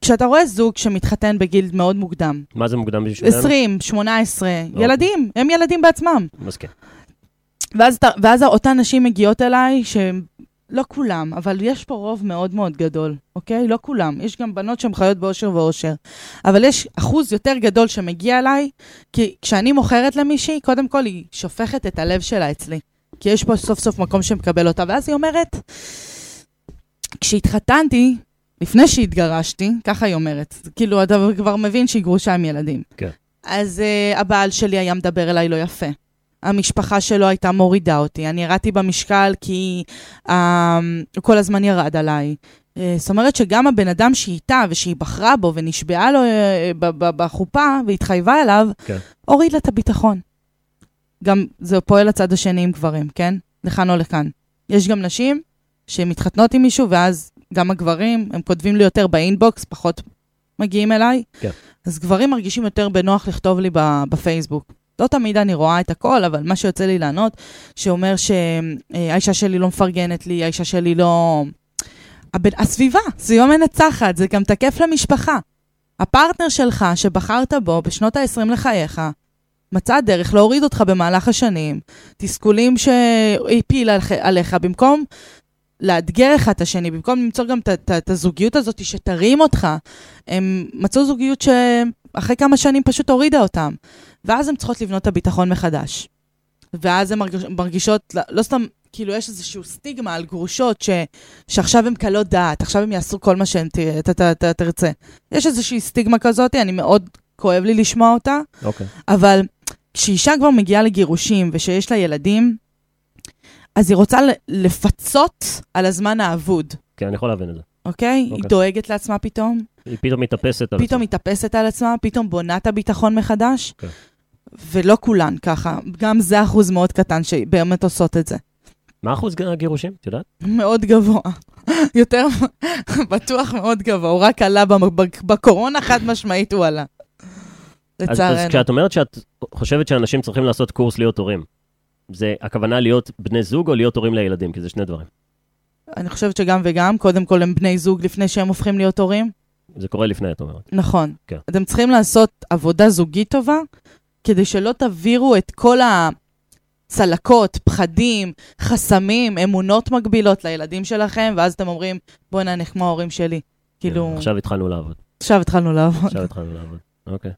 כשאתה רואה זוג שמתחתן בגיל מאוד מוקדם, מה זה מוקדם בשבילנו? 20, 18, אוקיי. ילדים, הם ילדים בעצמם. מסכים. ואז, ואז אותן נשים מגיעות אליי, שהן, לא כולם, אבל יש פה רוב מאוד מאוד גדול, אוקיי? לא כולם. יש גם בנות שהן חיות באושר ואושר. אבל יש אחוז יותר גדול שמגיע אליי, כי כשאני מוכרת למישהי, קודם כל היא שופכת את הלב שלה אצלי. כי יש פה סוף סוף מקום שמקבל אותה. ואז היא אומרת, כשהתחתנתי, לפני שהתגרשתי, ככה היא אומרת, כאילו, אתה כבר מבין שהיא גרושה עם ילדים. כן. אז uh, הבעל שלי היה מדבר אליי לא יפה. המשפחה שלו הייתה מורידה אותי. אני ירדתי במשקל כי uh, הוא כל הזמן ירד עליי. Uh, זאת אומרת שגם הבן אדם שהיא איתה ושהיא בחרה בו ונשבעה לו uh, ב- ב- בחופה והתחייבה אליו, כן. הוריד לה את הביטחון. גם זה פועל לצד השני עם גברים, כן? לכאן או לכאן. יש גם נשים שמתחתנות עם מישהו, ואז גם הגברים, הם כותבים לי יותר באינבוקס, פחות מגיעים אליי. כן. אז גברים מרגישים יותר בנוח לכתוב לי בפייסבוק. לא תמיד אני רואה את הכל, אבל מה שיוצא לי לענות, שאומר שהאישה שלי לא מפרגנת לי, האישה שלי לא... הבן, הסביבה, סביבה מנצחת, זה גם תקף למשפחה. הפרטנר שלך, שבחרת בו בשנות ה-20 לחייך, מצא דרך להוריד אותך במהלך השנים, תסכולים שהפיל עליך- במקום לאתגר אחד את השני, במקום למצוא גם את הזוגיות הזאת שתרים אותך, הם מצאו זוגיות שאחרי כמה שנים פשוט הורידה אותם. ואז הן צריכות לבנות את הביטחון מחדש. ואז הן מרגיש, מרגישות, לא, סתם, כאילו יש איזושהי סטיגמה על גרושות ש, שעכשיו הן קלות דעת, עכשיו הן יעשו כל מה שהן ת- ת- ת- ת- תרצה. יש איזושהי סטיגמה כזאת, אני מאוד כואב לי לשמוע אותה, אוקיי. אבל כשאישה כבר מגיעה לגירושים ושיש לה ילדים, אז היא רוצה לפצות על הזמן האבוד, כן, אני יכול להבין את זה. אוקיי? אוקיי. היא דואגת לעצמה פתאום, היא פתאום מתאפסת על פתאום מתאפסת על עצמה, פתאום בונה את הביטחון מחדש, כן. ולא כולן ככה. גם זה אחוז מאוד קטן שבאמת עושות את זה. מה אחוז הגירושים? את יודעת? מאוד גבוה. (laughs) יותר, (laughs) בטוח מאוד גבוה. הוא רק עלה בקורונה, חד משמעית הוא עלה. אז, אז לצערנו. כשאת אומרת שאת חושבת שאנשים צריכים לעשות קורס להיות הורים, זה הכוונה להיות בני זוג או להיות הורים לילדים? כי זה שני דברים. אני חושבת שגם וגם, קודם כל הם בני זוג לפני שהם הופכים להיות הורים. זה קורה לפני, את אומרת. נכון. כן. אתם צריכים לעשות עבודה זוגית טובה, כדי שלא תעבירו את כל הצלקות, פחדים, חסמים, אמונות מגבילות לילדים שלכם, ואז אתם אומרים, בואי נניח כמו ההורים שלי. כאילו, כן, עכשיו התחלנו לעבוד. עכשיו התחלנו לעבוד. עכשיו התחלנו לעבוד. אוקיי.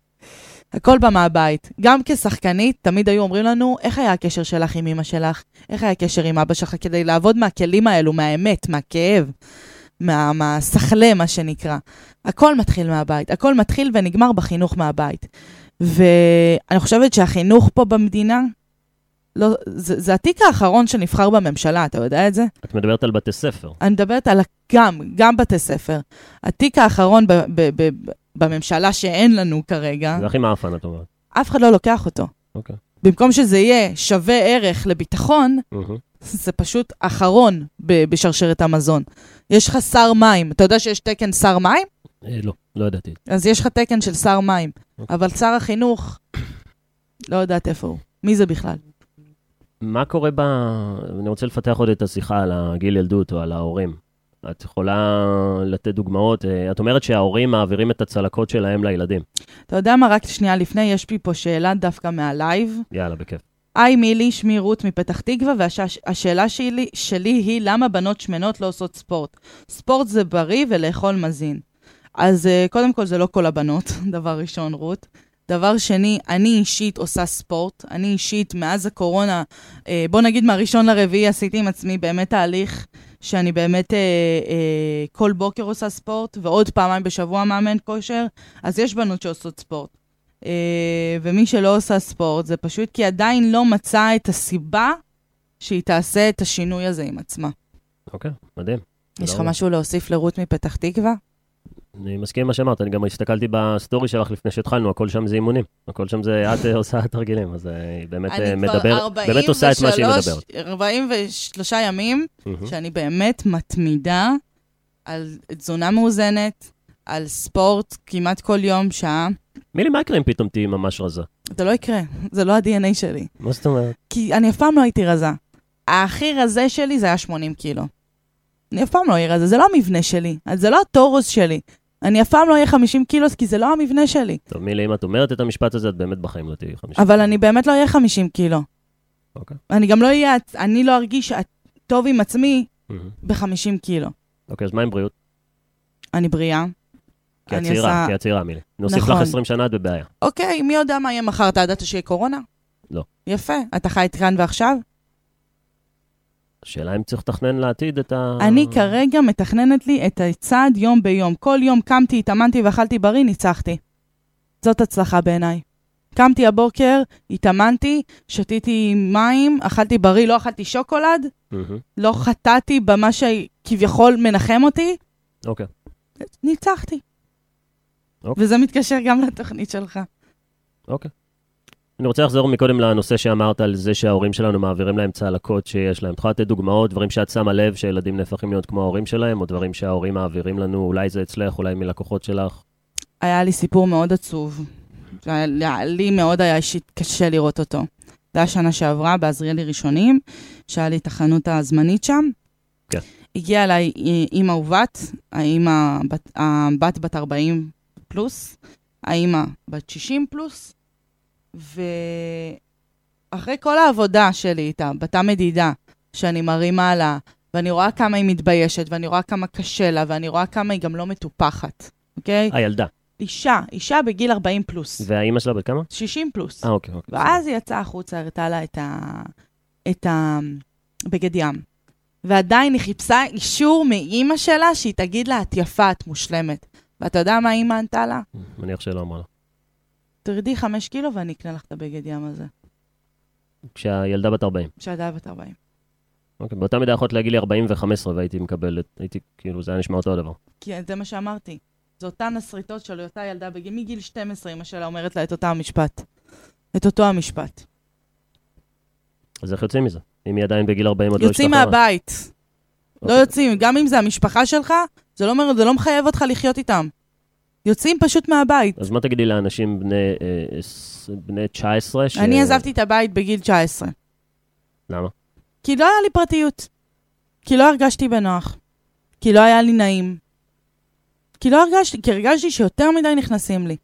הכל בא מהבית. גם כשחקנית, תמיד היו אומרים לנו, איך היה הקשר שלך עם אמא שלך? איך היה הקשר עם אבא שלך? כדי לעבוד מהכלים האלו, מהאמת, מהכאב, מה- מהסחלה, מה שנקרא. הכל מתחיל מהבית. הכל מתחיל ונגמר בחינוך מהבית. ואני חושבת שהחינוך פה במדינה, לא, זה, זה התיק האחרון שנבחר בממשלה, אתה יודע את זה? את מדברת על בתי ספר. אני מדברת על גם, גם בתי ספר. התיק האחרון ב, ב, ב, ב, בממשלה שאין לנו כרגע, זה הכי מעפן, את אומרת. אף אחד לא לוקח אותו. אוקיי. במקום שזה יהיה שווה ערך לביטחון, מהמם. זה פשוט אחרון ב- בשרשרת המזון. יש לך שר מים, אתה יודע שיש תקן שר מים? אה, לא, לא ידעתי. אז יש לך תקן של שר מים. אוקיי. אבל שר החינוך, לא יודעת איפה הוא. מי זה בכלל? מה קורה ב... אני רוצה לפתח עוד את השיחה על הגיל ילדות או על ההורים. את יכולה לתת דוגמאות? אה, את אומרת שההורים מעבירים את הצלקות שלהם לילדים. אתה יודע מה? רק שנייה לפני, יש לי פה שאלה דווקא מה live. יאללה, בכיף. היי מילי, שמי רות מפתח תקווה, והשאלה שלי, שלי היא למה בנות שמנות לא עושות ספורט? ספורט זה בריא ולאכול מזין. אז uh, קודם כל זה לא כל הבנות, (laughs) דבר ראשון, רות. דבר שני, אני אישית עושה ספורט. אני אישית, מאז הקורונה, uh, בוא נגיד מהראשון לרביעי עשיתי עם עצמי באמת תהליך שאני באמת uh, uh, כל בוקר עושה ספורט, ועוד פעמיים בשבוע מאמן כושר, אז יש בנות שעושות ספורט. Uh, ומי שלא עושה ספורט, זה פשוט כי עדיין לא מצאה את הסיבה שהיא תעשה את השינוי הזה עם עצמה. אוקיי, מדהים. יש לך. משהו להוסיף לרות מפתח תקווה? אני מסכים עם מה שאמרת, אני גם הסתכלתי בסטורי שלך לפני שהתחלנו, הכל שם זה אימונים. הכל שם זה את אה, עושה תרגילים, אז אה, היא באמת אה, מדבר, באמת עושה את מה שהיא מדברת. 43 ימים. שאני באמת מתמידה על תזונה מאוזנת, על ספורט כמעט כל יום, שעה. מילי, מה יקרה אם פתאום תהיי ממש רזה? זה לא יקרה, זה לא ה-DNA שלי. מה זאת אומרת? כי אני אף פעם לא הייתי רזה. הכי רזה שלי זה היה 80 קילו. אני אף פעם לא אראה את זה, לא המבנה שלי, זה לא הטורוס שלי. אני אף פעם לא אהיה 50 קילו, כי זה לא המבנה שלי. טוב, מילי, אם את אומרת את המשפט הזה, את באמת בחיים לא תהיי 50. אבל אני באמת לא אהיה 50 קילו. אוקיי. אני גם לא אהיה, אני לא ארגיש טוב עם עצמי מהמם. ב-50 קילו. אוקיי, אז מה עם בריאות? אני בריאה. כי את צעירה, כי את צעירה, מילי. נוסיף לך נכון. 20 שנה, את בבעיה. אוקיי, מי יודע מה יהיה מחר? אתה ידעת שיהיה קורונה? לא. יפה. אתה חי כאן ועכשיו? השאלה אם צריך לתכנן לעתיד את ה... אני כרגע מתכננת לי את הצעד יום ביום. כל יום קמתי, התאמנתי ואכלתי בריא, ניצחתי. זאת הצלחה בעיניי. קמתי הבוקר, התאמנתי, שתיתי מים, אכלתי בריא, לא אכלתי שוקולד, מהמם. לא חטאתי במה שכביכול מנחם אותי, אוקיי. ניצחתי. אוקיי. וזה מתקשר גם לתוכנית שלך. אוקיי. אני רוצה לחזור מקודם לנושא שאמרת על זה שההורים שלנו מעבירים להם צלקות שיש להם. את יכולה לתת דוגמאות, דברים שאת שמה לב שילדים נהפכים להיות כמו ההורים שלהם, או דברים שההורים מעבירים לנו, אולי זה אצלך, אולי מלקוחות שלך. היה לי סיפור מאוד עצוב. לי מאוד היה אישית קשה לראות אותו. זה היה שנה שעברה, בעזריאלי ראשונים, שהיה לי את החנות הזמנית שם. כן. הגיעה אליי אימא ובת, האימא, בת- הבת בת 40 פלוס, האימא בת 60 פלוס, ואחרי כל העבודה שלי איתה, בתא מדידה, שאני מרימה לה, ואני רואה כמה היא מתביישת, ואני רואה כמה קשה לה, ואני רואה כמה היא גם לא מטופחת, אוקיי? הילדה. אישה, אישה בגיל 40 פלוס, והאימא שלה בת כמה? 60 פלוס. אה, אוקיי, אוקיי. ואז היא יצאה החוצה, הראתה לה את ה... את ה... בגד ים. ועדיין היא חיפשה אישור מאימא שלה שהיא תגיד לה, את יפה, את מושלמת. ואתה יודע מה אימא ענתה לה? מניח שלא אמרה לה. תרדי חמש קילו ואני אקנה לך את הבגד ים הזה. כשהילדה בת 40. כשהילדה בת 40. אוקיי, באותה מידה יכולת להגיד לי 40 ו-15 והייתי מקבל, הייתי, כאילו, זה היה נשמע אותו הדבר. כי זה מה שאמרתי. זה אותן הסריטות של אותה ילדה בגיל, מגיל 12, אמא שלה אומרת לה את אותו המשפט. את אותו המשפט. אז איך יוצאים מזה? אם היא עדיין בגיל 40 עוד לא יוצאים השתחררה. מהבית. לא אוקיי. יוצאים, גם אם זה המשפחה שלך, זה לא, אומר- זה לא מחייב אותך לחיות איתם. יוצאים פשוט מהבית. אז מה תגידי לאנשים בני, אה, ס- בני 19 ש... אני עזבתי את הבית בגיל 19. למה? כי לא היה לי פרטיות. כי לא הרגשתי בנוח. כי לא היה לי נעים. כי לא הרגשתי, כי הרגשתי שיותר מדי נכנסים לי.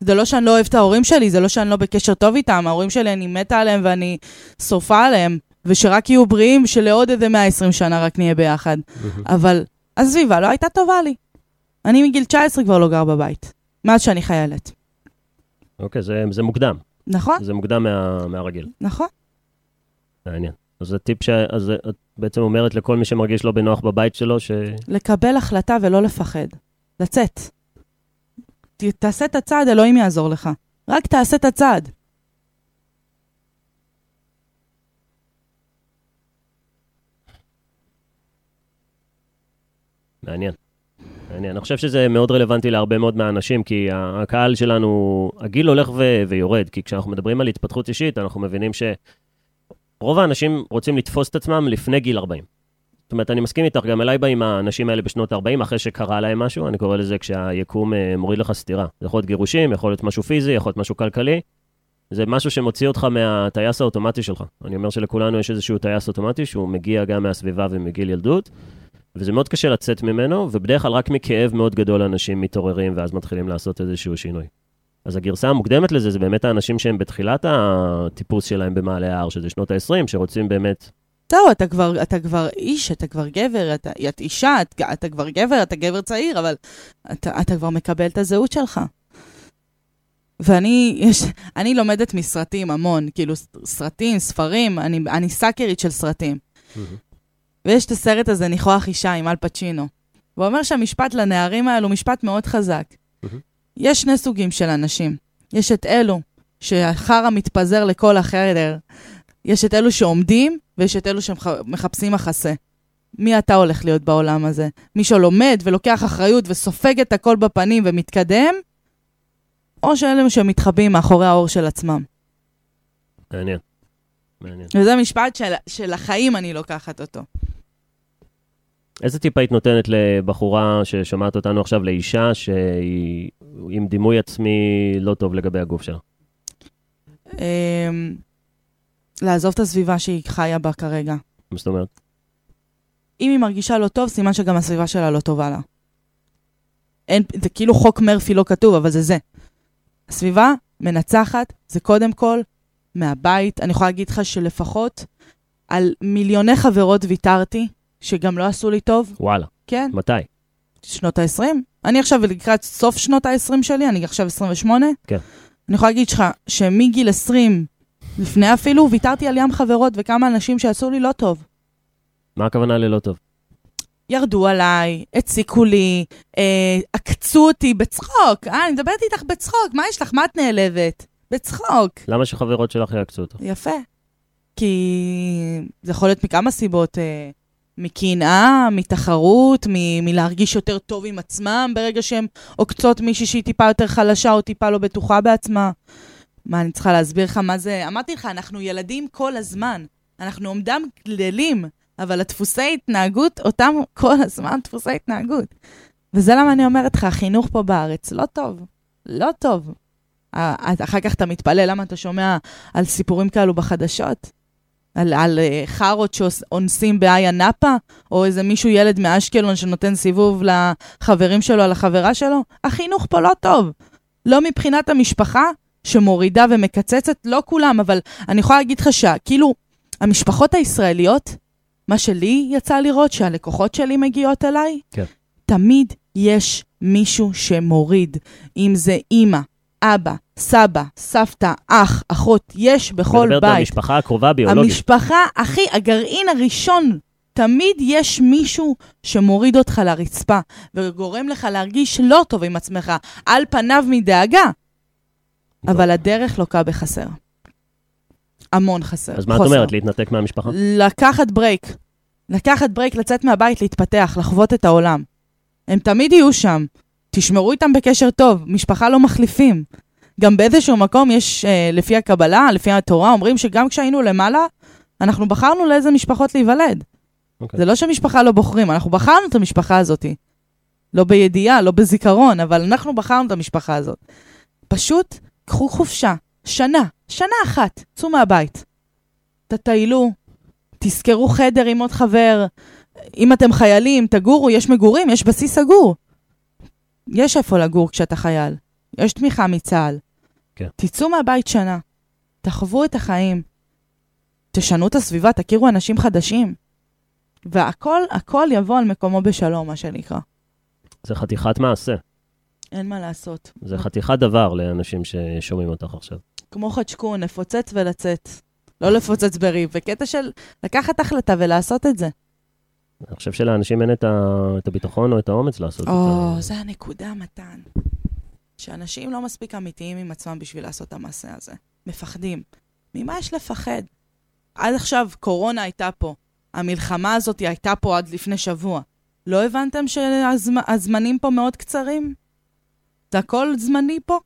זה לא שאני לא אוהבת את ההורים שלי, זה לא שאני לא בקשר טוב איתם, ההורים שלי, אני מתה עליהם ואני שורפה עליהם, ושרק יהיו בריאים, שלעוד איזה 120 שנה רק נהיה ביחד. אבל הסביבה לא הייתה טובה לי. אני מגיל 19 כבר לא גר בבית, מאז שאני חיילת. אוקיי, זה, זה מוקדם. נכון? זה מוקדם מה, מהרגיל. נכון. מעניין. אז זה טיפ ש... אז את בעצם אומרת לכל מי שמרגיש לא בנוח בבית שלו, ש... לקבל החלטה ולא לפחד. לצאת. ת, תעשה את הצעד, אלוהים יעזור לך. רק תעשה את הצעד. מעניין. אני חושב שזה מאוד רלוונטי להרבה מאוד מהאנשים, כי הקהל שלנו, הגיל הולך ו- ויורד, כי כשאנחנו מדברים על התפתחות אישית, אנחנו מבינים שרוב האנשים רוצים לתפוס את עצמם לפני גיל 40. זאת אומרת, אני מסכים איתך, גם אליי באים האנשים האלה בשנות ה-40, אחרי שקרה להם משהו, אני קורא לזה כשהיקום אה, מוריד לך סטירה. זה יכול להיות גירושים, יכול להיות משהו פיזי, יכול להיות משהו כלכלי. זה משהו שמוציא אותך מהטייס האוטומטי שלך. אני אומר שלכולנו יש איזשהו טייס אוטומטי שהוא מגיע גם מהסביבה ומגיל ילדות, וזה מאוד קשה לצאת ממנו, ובדרך כלל רק מכאב מאוד גדול אנשים מתעוררים ואז מתחילים לעשות איזשהו שינוי. אז הגרסה המוקדמת לזה זה באמת האנשים שהם בתחילת הטיפוס שלהם במעלה ההר, שזה שנות ה-20, שרוצים באמת... זהו, אתה כבר, אתה כבר איש, אתה כבר גבר, אתה, את אישה, את, אתה כבר גבר, אתה גבר צעיר, אבל אתה, אתה כבר מקבל את הזהות שלך. ואני יש, אני לומדת מסרטים המון, כאילו סרטים, ספרים, אני, אני סאקרית של סרטים. ויש את הסרט הזה, ניחוח אישה עם אל פצ'ינו. והוא אומר שהמשפט לנערים האלו הוא משפט מאוד חזק. מהמם. יש שני סוגים של אנשים. יש את אלו שהחרא מתפזר לכל החדר. יש את אלו שעומדים, ויש את אלו שמחפשים מחסה. מי אתה הולך להיות בעולם הזה? מי שלומד ולוקח אחריות וסופג את הכל בפנים ומתקדם, או שאלה שמתחבאים מאחורי האור של עצמם. מעניין. מעניין. וזה משפט של, של החיים אני לוקחת אותו. איזה טיפ היית נותנת לבחורה ששומעת אותנו עכשיו, לאישה שהיא עם דימוי עצמי לא טוב לגבי הגוף שלה? אמ, לעזוב את הסביבה שהיא חיה בה כרגע. מה זאת אומרת? אם היא מרגישה לא טוב, סימן שגם הסביבה שלה לא טובה לה. אין, זה כאילו חוק מרפי לא כתוב, אבל זה זה. הסביבה מנצחת, זה קודם כל מהבית. אני יכולה להגיד לך שלפחות על מיליוני חברות ויתרתי, שגם לא עשו לי טוב. וואלה. כן. מתי? שנות ה-20. אני עכשיו לקראת סוף שנות ה-20 שלי, אני עכשיו 28. כן. אני יכולה להגיד לך שמגיל 20, לפני אפילו, ויתרתי על ים חברות וכמה אנשים שעשו לי לא טוב. מה הכוונה ללא טוב? ירדו עליי, הציקו לי, אה, עקצו אותי בצחוק. אה, אני מדברת איתך בצחוק, מה יש לך? מה את נעלבת? בצחוק. למה שחברות שלך יעקצו אותך? יפה. כי זה יכול להיות מכמה סיבות. אה, מקנאה, מתחרות, מ- מלהרגיש יותר טוב עם עצמם ברגע שהן עוקצות מישהי שהיא טיפה יותר חלשה או טיפה לא בטוחה בעצמה. מה, אני צריכה להסביר לך מה זה? אמרתי לך, אנחנו ילדים כל הזמן. אנחנו עומדם גדלים, אבל הדפוסי התנהגות, אותם כל הזמן דפוסי התנהגות. וזה למה אני אומרת לך, החינוך פה בארץ לא טוב. לא טוב. אחר כך אתה מתפלא למה אתה שומע על סיפורים כאלו בחדשות. על, על uh, חארות שאונסים באיה נאפה, או איזה מישהו, ילד מאשקלון שנותן סיבוב לחברים שלו על החברה שלו. החינוך פה לא טוב. לא מבחינת המשפחה, שמורידה ומקצצת, לא כולם, אבל אני יכולה להגיד לך שכאילו, המשפחות הישראליות, מה שלי יצא לראות, שהלקוחות שלי מגיעות אליי, כן. תמיד יש מישהו שמוריד. אם זה אימא, אבא, סבא, סבתא, אח, אחות, יש בכל מדברת בית. על המשפחה הקרובה הביולוגית. המשפחה, אחי, הגרעין הראשון, תמיד יש מישהו שמוריד אותך לרצפה וגורם לך להרגיש לא טוב עם עצמך, על פניו מדאגה. אבל הדרך לוקה בחסר. המון חסר. אז מה את. אומרת? להתנתק מהמשפחה? לקחת break. לקחת break, לצאת מהבית, להתפתח, לחוות את העולם. הם תמיד יהיו שם. תשמרו איתם בקשר טוב, משפחה לא מחליפים. גם באיזשהו מקום יש, אה, לפי הקבלה, לפי התורה, אומרים שגם כשהיינו למעלה, אנחנו בחרנו לאיזה משפחות להיוולד. אוקיי. זה לא שמשפחה לא בוחרים, אנחנו בחרנו את המשפחה הזאת. לא בידיעה, לא בזיכרון, אבל אנחנו בחרנו את המשפחה הזאת. פשוט קחו חופשה, שנה, שנה אחת, צאו מהבית. תטיילו, תזכרו חדר עם עוד חבר. אם אתם חיילים, תגורו, יש מגורים, יש בסיס סגור. יש איפה לגור כשאתה חייל. יש תמיכה מצה"ל. כן. תצאו מהבית שנה, תחוו את החיים, תשנו את הסביבה, תכירו אנשים חדשים. והכל, הכל יבוא על מקומו בשלום, מה שנקרא. זה חתיכת מעשה. אין מה לעשות. זה חתיכת דבר לאנשים ששומעים אותך עכשיו. כמו חדשקון, לפוצץ ולצאת. לא לפוצץ בריב, וקטע של לקחת החלטה ולעשות את זה. אני חושב שלאנשים אין את, ה... את הביטחון או את האומץ לעשות או, את זה. זה הנקודה, מתן. שאנשים לא מספיק אמיתיים עם עצמם בשביל לעשות את המעשה הזה. מפחדים. ממה יש לפחד? עד עכשיו קורונה הייתה פה. המלחמה הזאת הייתה פה עד לפני שבוע. לא הבנתם שהזמנים פה מאוד קצרים? זה הכל זמני פה?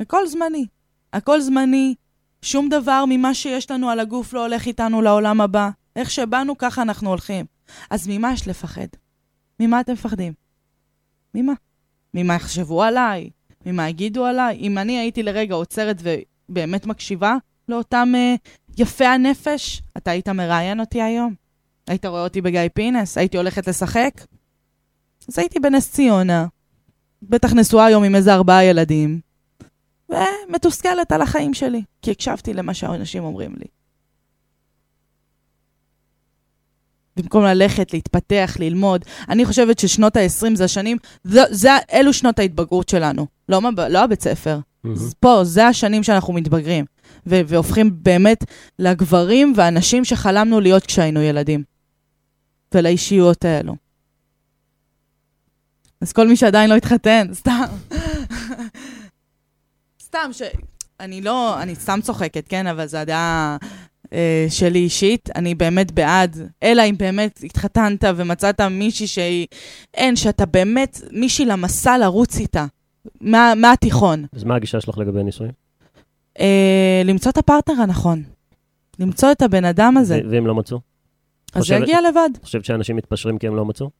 הכל זמני. הכל זמני. שום דבר ממה שיש לנו על הגוף לא הולך איתנו לעולם הבא. איך שבאנו, ככה אנחנו הולכים. אז ממה יש לפחד? ממה אתם מפחדים? ממה? ממה יחשבו עליי? ממה יגידו עליי? אם אני הייתי לרגע עוצרת ובאמת מקשיבה לאותם uh, יפי הנפש, אתה היית מראיין אותי היום? היית רואה אותי בגיא פינס? הייתי הולכת לשחק? אז הייתי בנס ציונה, בטח נשואה היום עם איזה ארבעה ילדים, ומתוסכלת על החיים שלי, כי הקשבתי למה שהאנשים אומרים לי. במקום ללכת, להתפתח, ללמוד. אני חושבת ששנות ה-20 זה השנים, זה, זה, אלו שנות ההתבגרות שלנו, לא, לא הבית ספר. אז פה, זה השנים שאנחנו מתבגרים, ו- והופכים באמת לגברים והנשים שחלמנו להיות כשהיינו ילדים. ולאישיות האלו. אז כל מי שעדיין לא התחתן, (laughs) סתם. סתם ש... אני לא, אני סתם צוחקת, כן? אבל זו הדעה שלי אישית. אני באמת בעד, אלא אם באמת התחתנת ומצאת מישהי שהיא... אין, שאתה באמת מישהי למסע לרוץ איתה. מה, מהתיכון. אז מה הגישה שלך לגבי נישואים? אה, למצוא את הפרטנר הנכון. למצוא את הבן אדם הזה. ואם לא מצאו? אז זה חושבת- יגיע לבד. את חושבת שאנשים מתפשרים כי הם לא מצאו?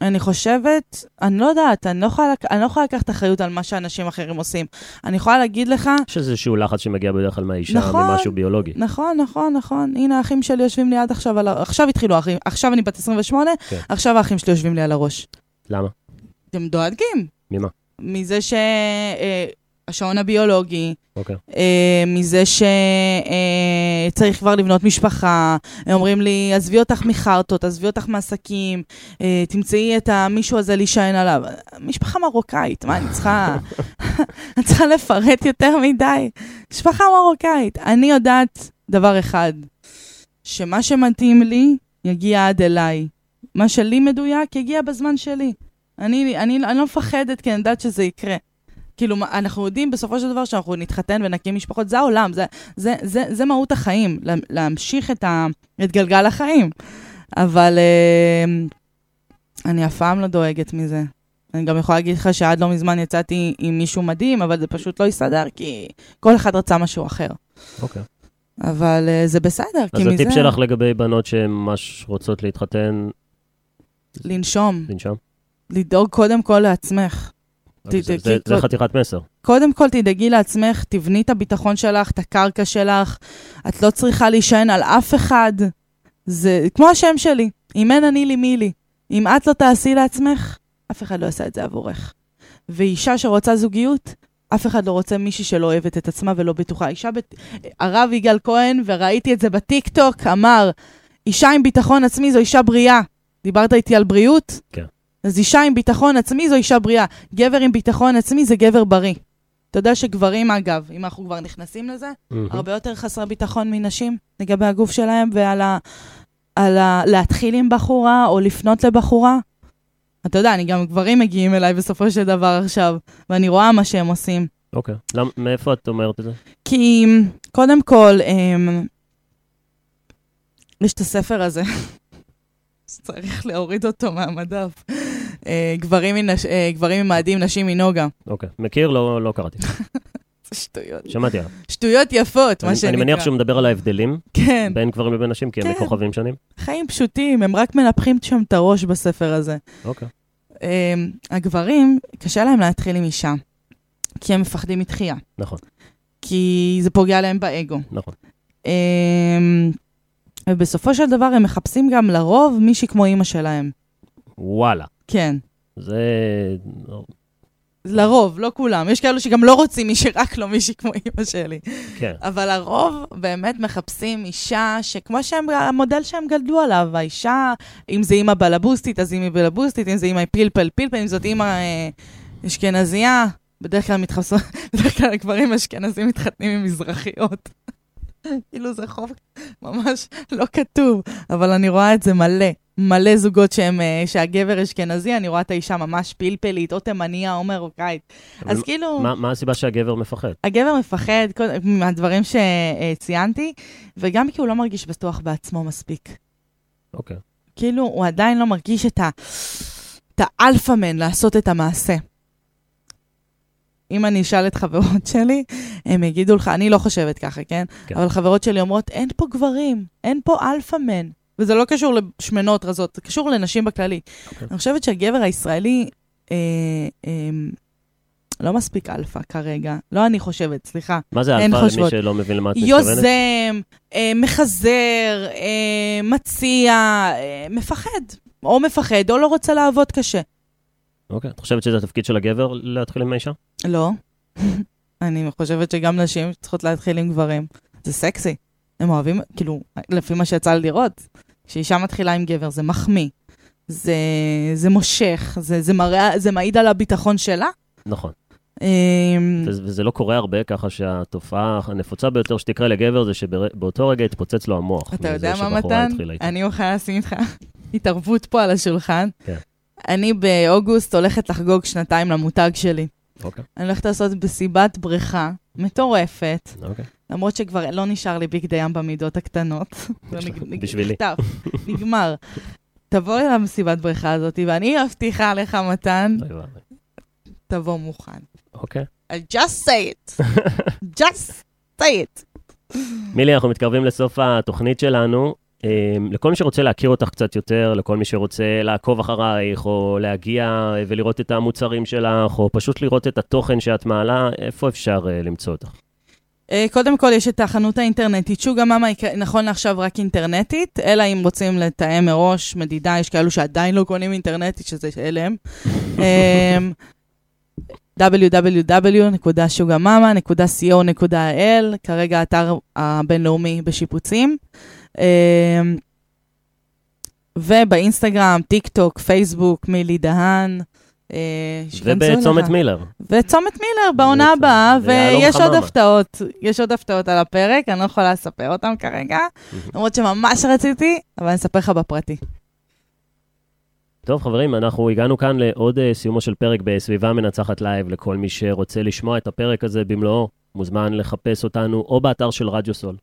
אני חושבת, אני לא יודעת, אני לא יכולה, אני לא יכולה לקחת אחריות על מה שאנשים אחרים עושים. אני יכולה להגיד לך, יש איזשהו לחץ שמגיע בדרך כלל מהאישה, נכון. ממשהו ביולוגי. נכון, נכון, נכון, הנה האחים שלי יושבים לי עד עכשיו על. עכשיו התחילו האחים, עכשיו אני בת 28, כן. עכשיו האחים שלי יושבים לי על הראש. למה? הם דואגים. ממה? מזה שהשעון הביולוגי, אוקיי. אה, מזה שצריך כבר לבנות משפחה, הם אומרים לי, עזבי אותך מחרטות, עזבי אותך מעסקים, אה, תמצאי את המישהו הזה להישען עליו. משפחה מרוקאית, מה אני צריכה... (laughs) אני צריכה לפרט יותר מדי. משפחה מרוקאית. אני יודעת דבר אחד, שמה שמתאים לי יגיע עד אליי. מה שלי מדויק יגיע בזמן שלי. אני, אני, אני לא מפחדת כי אני יודעת שזה יקרה. כאילו, אנחנו יודעים בסופו של דבר שאנחנו נתחתן ונקים משפחות, זה העולם, זה, זה, זה, זה מהות החיים, לה, להמשיך את, ה, את גלגל החיים. אבל אה, אני אף פעם לא דואגת מזה. אני גם יכולה להגיד לך שעד לא מזמן יצאתי עם מישהו מדהים, אבל זה פשוט לא הסתדר, כי כל אחד רצה משהו אחר. אוקיי. אבל אה, זה בסדר, כי אז מזה... הטיפ שלך לגבי בנות שממש רוצות להתחתן, לנשום, לנשום? לדאוג קודם כל לעצמך. זה- זה- חתיכת מסר. קודם כל תדאגי לעצמך, תבני את הביטחון שלך, את הקרקע שלך. את לא צריכה להישען על אף אחד. זה כמו השם שלי, אם אין אני לי מי לי. אם את לא תעשי לעצמך, אף אחד לא יעשה את זה עבורך. ואישה שרוצה זוגיות, אף אחד לא רוצה מישהי שלא אוהבת את עצמה ולא בטוחה. אישה, בת... הרב יגאל כהן, וראיתי את זה בטיקטוק, אמר, אישה עם ביטחון עצמי זו אישה בריאה. דיברת איתי על בריאות? כן. אז אישה עם ביטחון עצמי זו אישה בריאה. גבר עם ביטחון עצמי זה גבר בריא. אתה יודע שגברים, אגב, אם אנחנו כבר נכנסים לזה, מהמם. הרבה יותר חסרי ביטחון מנשים לגבי הגוף שלהם ועל ה... על ה... להתחיל עם בחורה או לפנות לבחורה. אתה יודע, אני גם גברים מגיעים אליי בסופו של דבר עכשיו, ואני רואה מה שהם עושים. אוקיי. למ- מאיפה את אומרת את זה? כי קודם כל, אמ, יש את הספר הזה, (laughs) שצריך להוריד אותו מהמדף. אה, גברים מנש- אה, גברים ממאדים, נשים מנוגה. אוקיי. מכיר? לא לא קראתי. (laughs) שטויות. שמעתי עליו. שטויות יפות, מה שנקרא. אני מניח שהוא מדבר על ההבדלים כן, בין גברים לבין נשים, כי הם כן. מכוכבים שונים. חיים פשוטים, הם רק מנפחים שם את הראש בספר הזה. אוקיי. אמ, הגברים, קשה להם להתחיל עם אישה, כי הם מפחדים מתחייה. נכון, כי זה פוגע להם באגו. נכון. אמ, ובסופו של דבר הם מחפשים גם לרוב מישהי כמו אימא שלהם. וואלה. כן. זה... לרוב, לא כולם. יש כאלו שגם לא רוצים מישהי, רק לא מישהי כמו אימא שלי. כן. אבל הרוב באמת מחפשים אישה שכמו שהם, המודל שהם גדלו עליו, האישה, אם זה אימא בלבוסטית, אז אימא בלבוסטית, אם זה אימא פלפל פלפל, אם זאת אימא אה, אשכנזייה, בדרך כלל מתחפשות, (laughs) בדרך כלל גברים אשכנזים מתחתנים עם מזרחיות. (laughs) כאילו זה חוב ממש לא כתוב, אבל אני רואה את זה מלא. מלא זוגות שהם, אה, שהגבר אשכנזי, אני רואה את האישה ממש פלפלית, או תימניה או מרוקאית. אז כאילו... מה מה הסיבה שהגבר מפחד? הגבר מפחד מהדברים שציינתי, וגם כי הוא לא מרגיש בטוח בעצמו מספיק. אוקיי. כאילו, הוא עדיין לא מרגיש את ה... את ה alpha man לעשות את המעשה. אם אני אשאל את חברות שלי, הם יגידו לך, אני לא חושבת ככה, כן? כן. אבל חברות שלי אומרות, אין פה גברים, אין פה alpha man. וזה לא קשור לשמנות רזות, זה קשור לנשים בכללי. אוקיי. אני חושבת שהגבר הישראלי אה, אה, לא מספיק אלפא כרגע. לא אני חושבת, סליחה. מה זה אלפא למי. שלא מבין למה את מתכוונת? יוזם, אה, מחזר, אה, מציע, אה, מפחד. או מפחד או לא רוצה לעבוד קשה. אוקיי. את חושבת שזה התפקיד של הגבר להתחיל עם האישה? לא. (laughs) אני חושבת שגם נשים צריכות להתחיל עם גברים. זה סקסי. הם אוהבים, כאילו, לפי מה שיצא לי לראות, כשאישה מתחילה עם גבר זה מחמיא. זה, זה מושך, זה, זה, מראה, זה מעיד על הביטחון שלה. נכון. אמ, וזה לא קורה הרבה, ככה שהתופעה הנפוצה ביותר שתקרה לגבר זה שבאותו רגע יתפוצץ לו המוח. אתה יודע מה, מתן? אני מוכנה לשים איתך (laughs) התערבות פה על השולחן. כן. אני באוגוסט הולכת לחגוג שנתיים למותג שלי. אוקיי, אני הולכת לעשות מסיבת בריכה מטורפת, אוקיי. למרות שכבר לא נשאר לי ביג דים במידות הקטנות. (laughs) נג- בשבילי. (laughs) נגמר. תבוא לי למסיבת בריכה הזאת, ואני מבטיחה לך, מתן, ואבוי. תבוא מוכן. אוקיי. I just say it. (laughs) just say it. מילי, אנחנו מתקרבים לסוף התוכנית שלנו. אמ, לכל מי שרוצה להכיר אותך קצת יותר, לכל מי שרוצה לעקוב אחרייך, או להגיע ולראות את המוצרים שלך, או פשוט לראות את התוכן שאת מעלה, איפה אפשר uh, למצוא אותך? אה, קודם כל, יש את החנות האינטרנטית. שוגה מאמה היא נכון לעכשיו רק אינטרנטית, אלא אם רוצים לתאם מראש מדידה, יש כאלו שעדיין לא קונים אינטרנטית, שזה הלם. (laughs) אמ, www.sugamama.co.il, כרגע האתר הבינלאומי בשיפוצים. אמ, ובאינסטגרם, טיק טוק, פייסבוק, מילי דהן. אה, ובצומת מילר. וצומת מילר בעונה הבאה, ויש עוד הפתעות, יש עוד הפתעות על הפרק, אני לא יכולה לספר אותם כרגע, למרות שממש רציתי, אבל אני אספר לך בפרטי. טוב, חברים, אנחנו הגענו כאן לעוד אה, סיומו של פרק בסביבה מנצחת לייב. לכל מי שרוצה לשמוע את הפרק הזה במלואו, מוזמן לחפש אותנו או באתר של רדיו סול,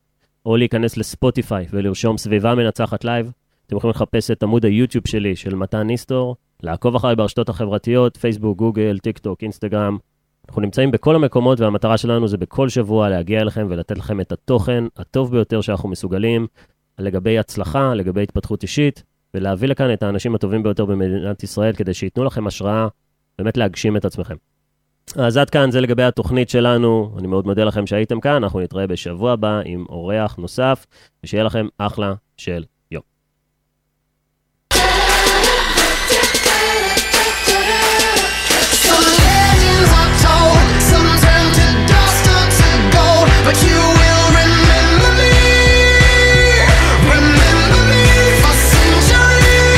או להיכנס לספוטיפיי ולרשום סביבה מנצחת לייב. אתם יכולים לחפש את עמוד היוטיוב שלי, של מתן ניסטור, לעקוב אחריי ברשתות החברתיות, פייסבוק, גוגל, טיק טוק, אינסטגרם. אנחנו נמצאים בכל המקומות, והמטרה שלנו זה בכל שבוע להגיע אליכם ולתת לכם את התוכן הטוב ביותר שאנחנו מסוגלים, לגבי הצלחה, לגבי התפתחות אישית, ולהביא לכאן את האנשים הטובים ביותר במדינת ישראל, כדי שייתנו לכם השראה באמת להגשים את עצמכם. אז עד כאן זה לגבי התוכנית שלנו. אני מאוד מודה לכם שהייתם כאן, אנחנו נתראה בשבוע הבא עם אורח נוסף, ושיהיה לכם אחלה של יום. But you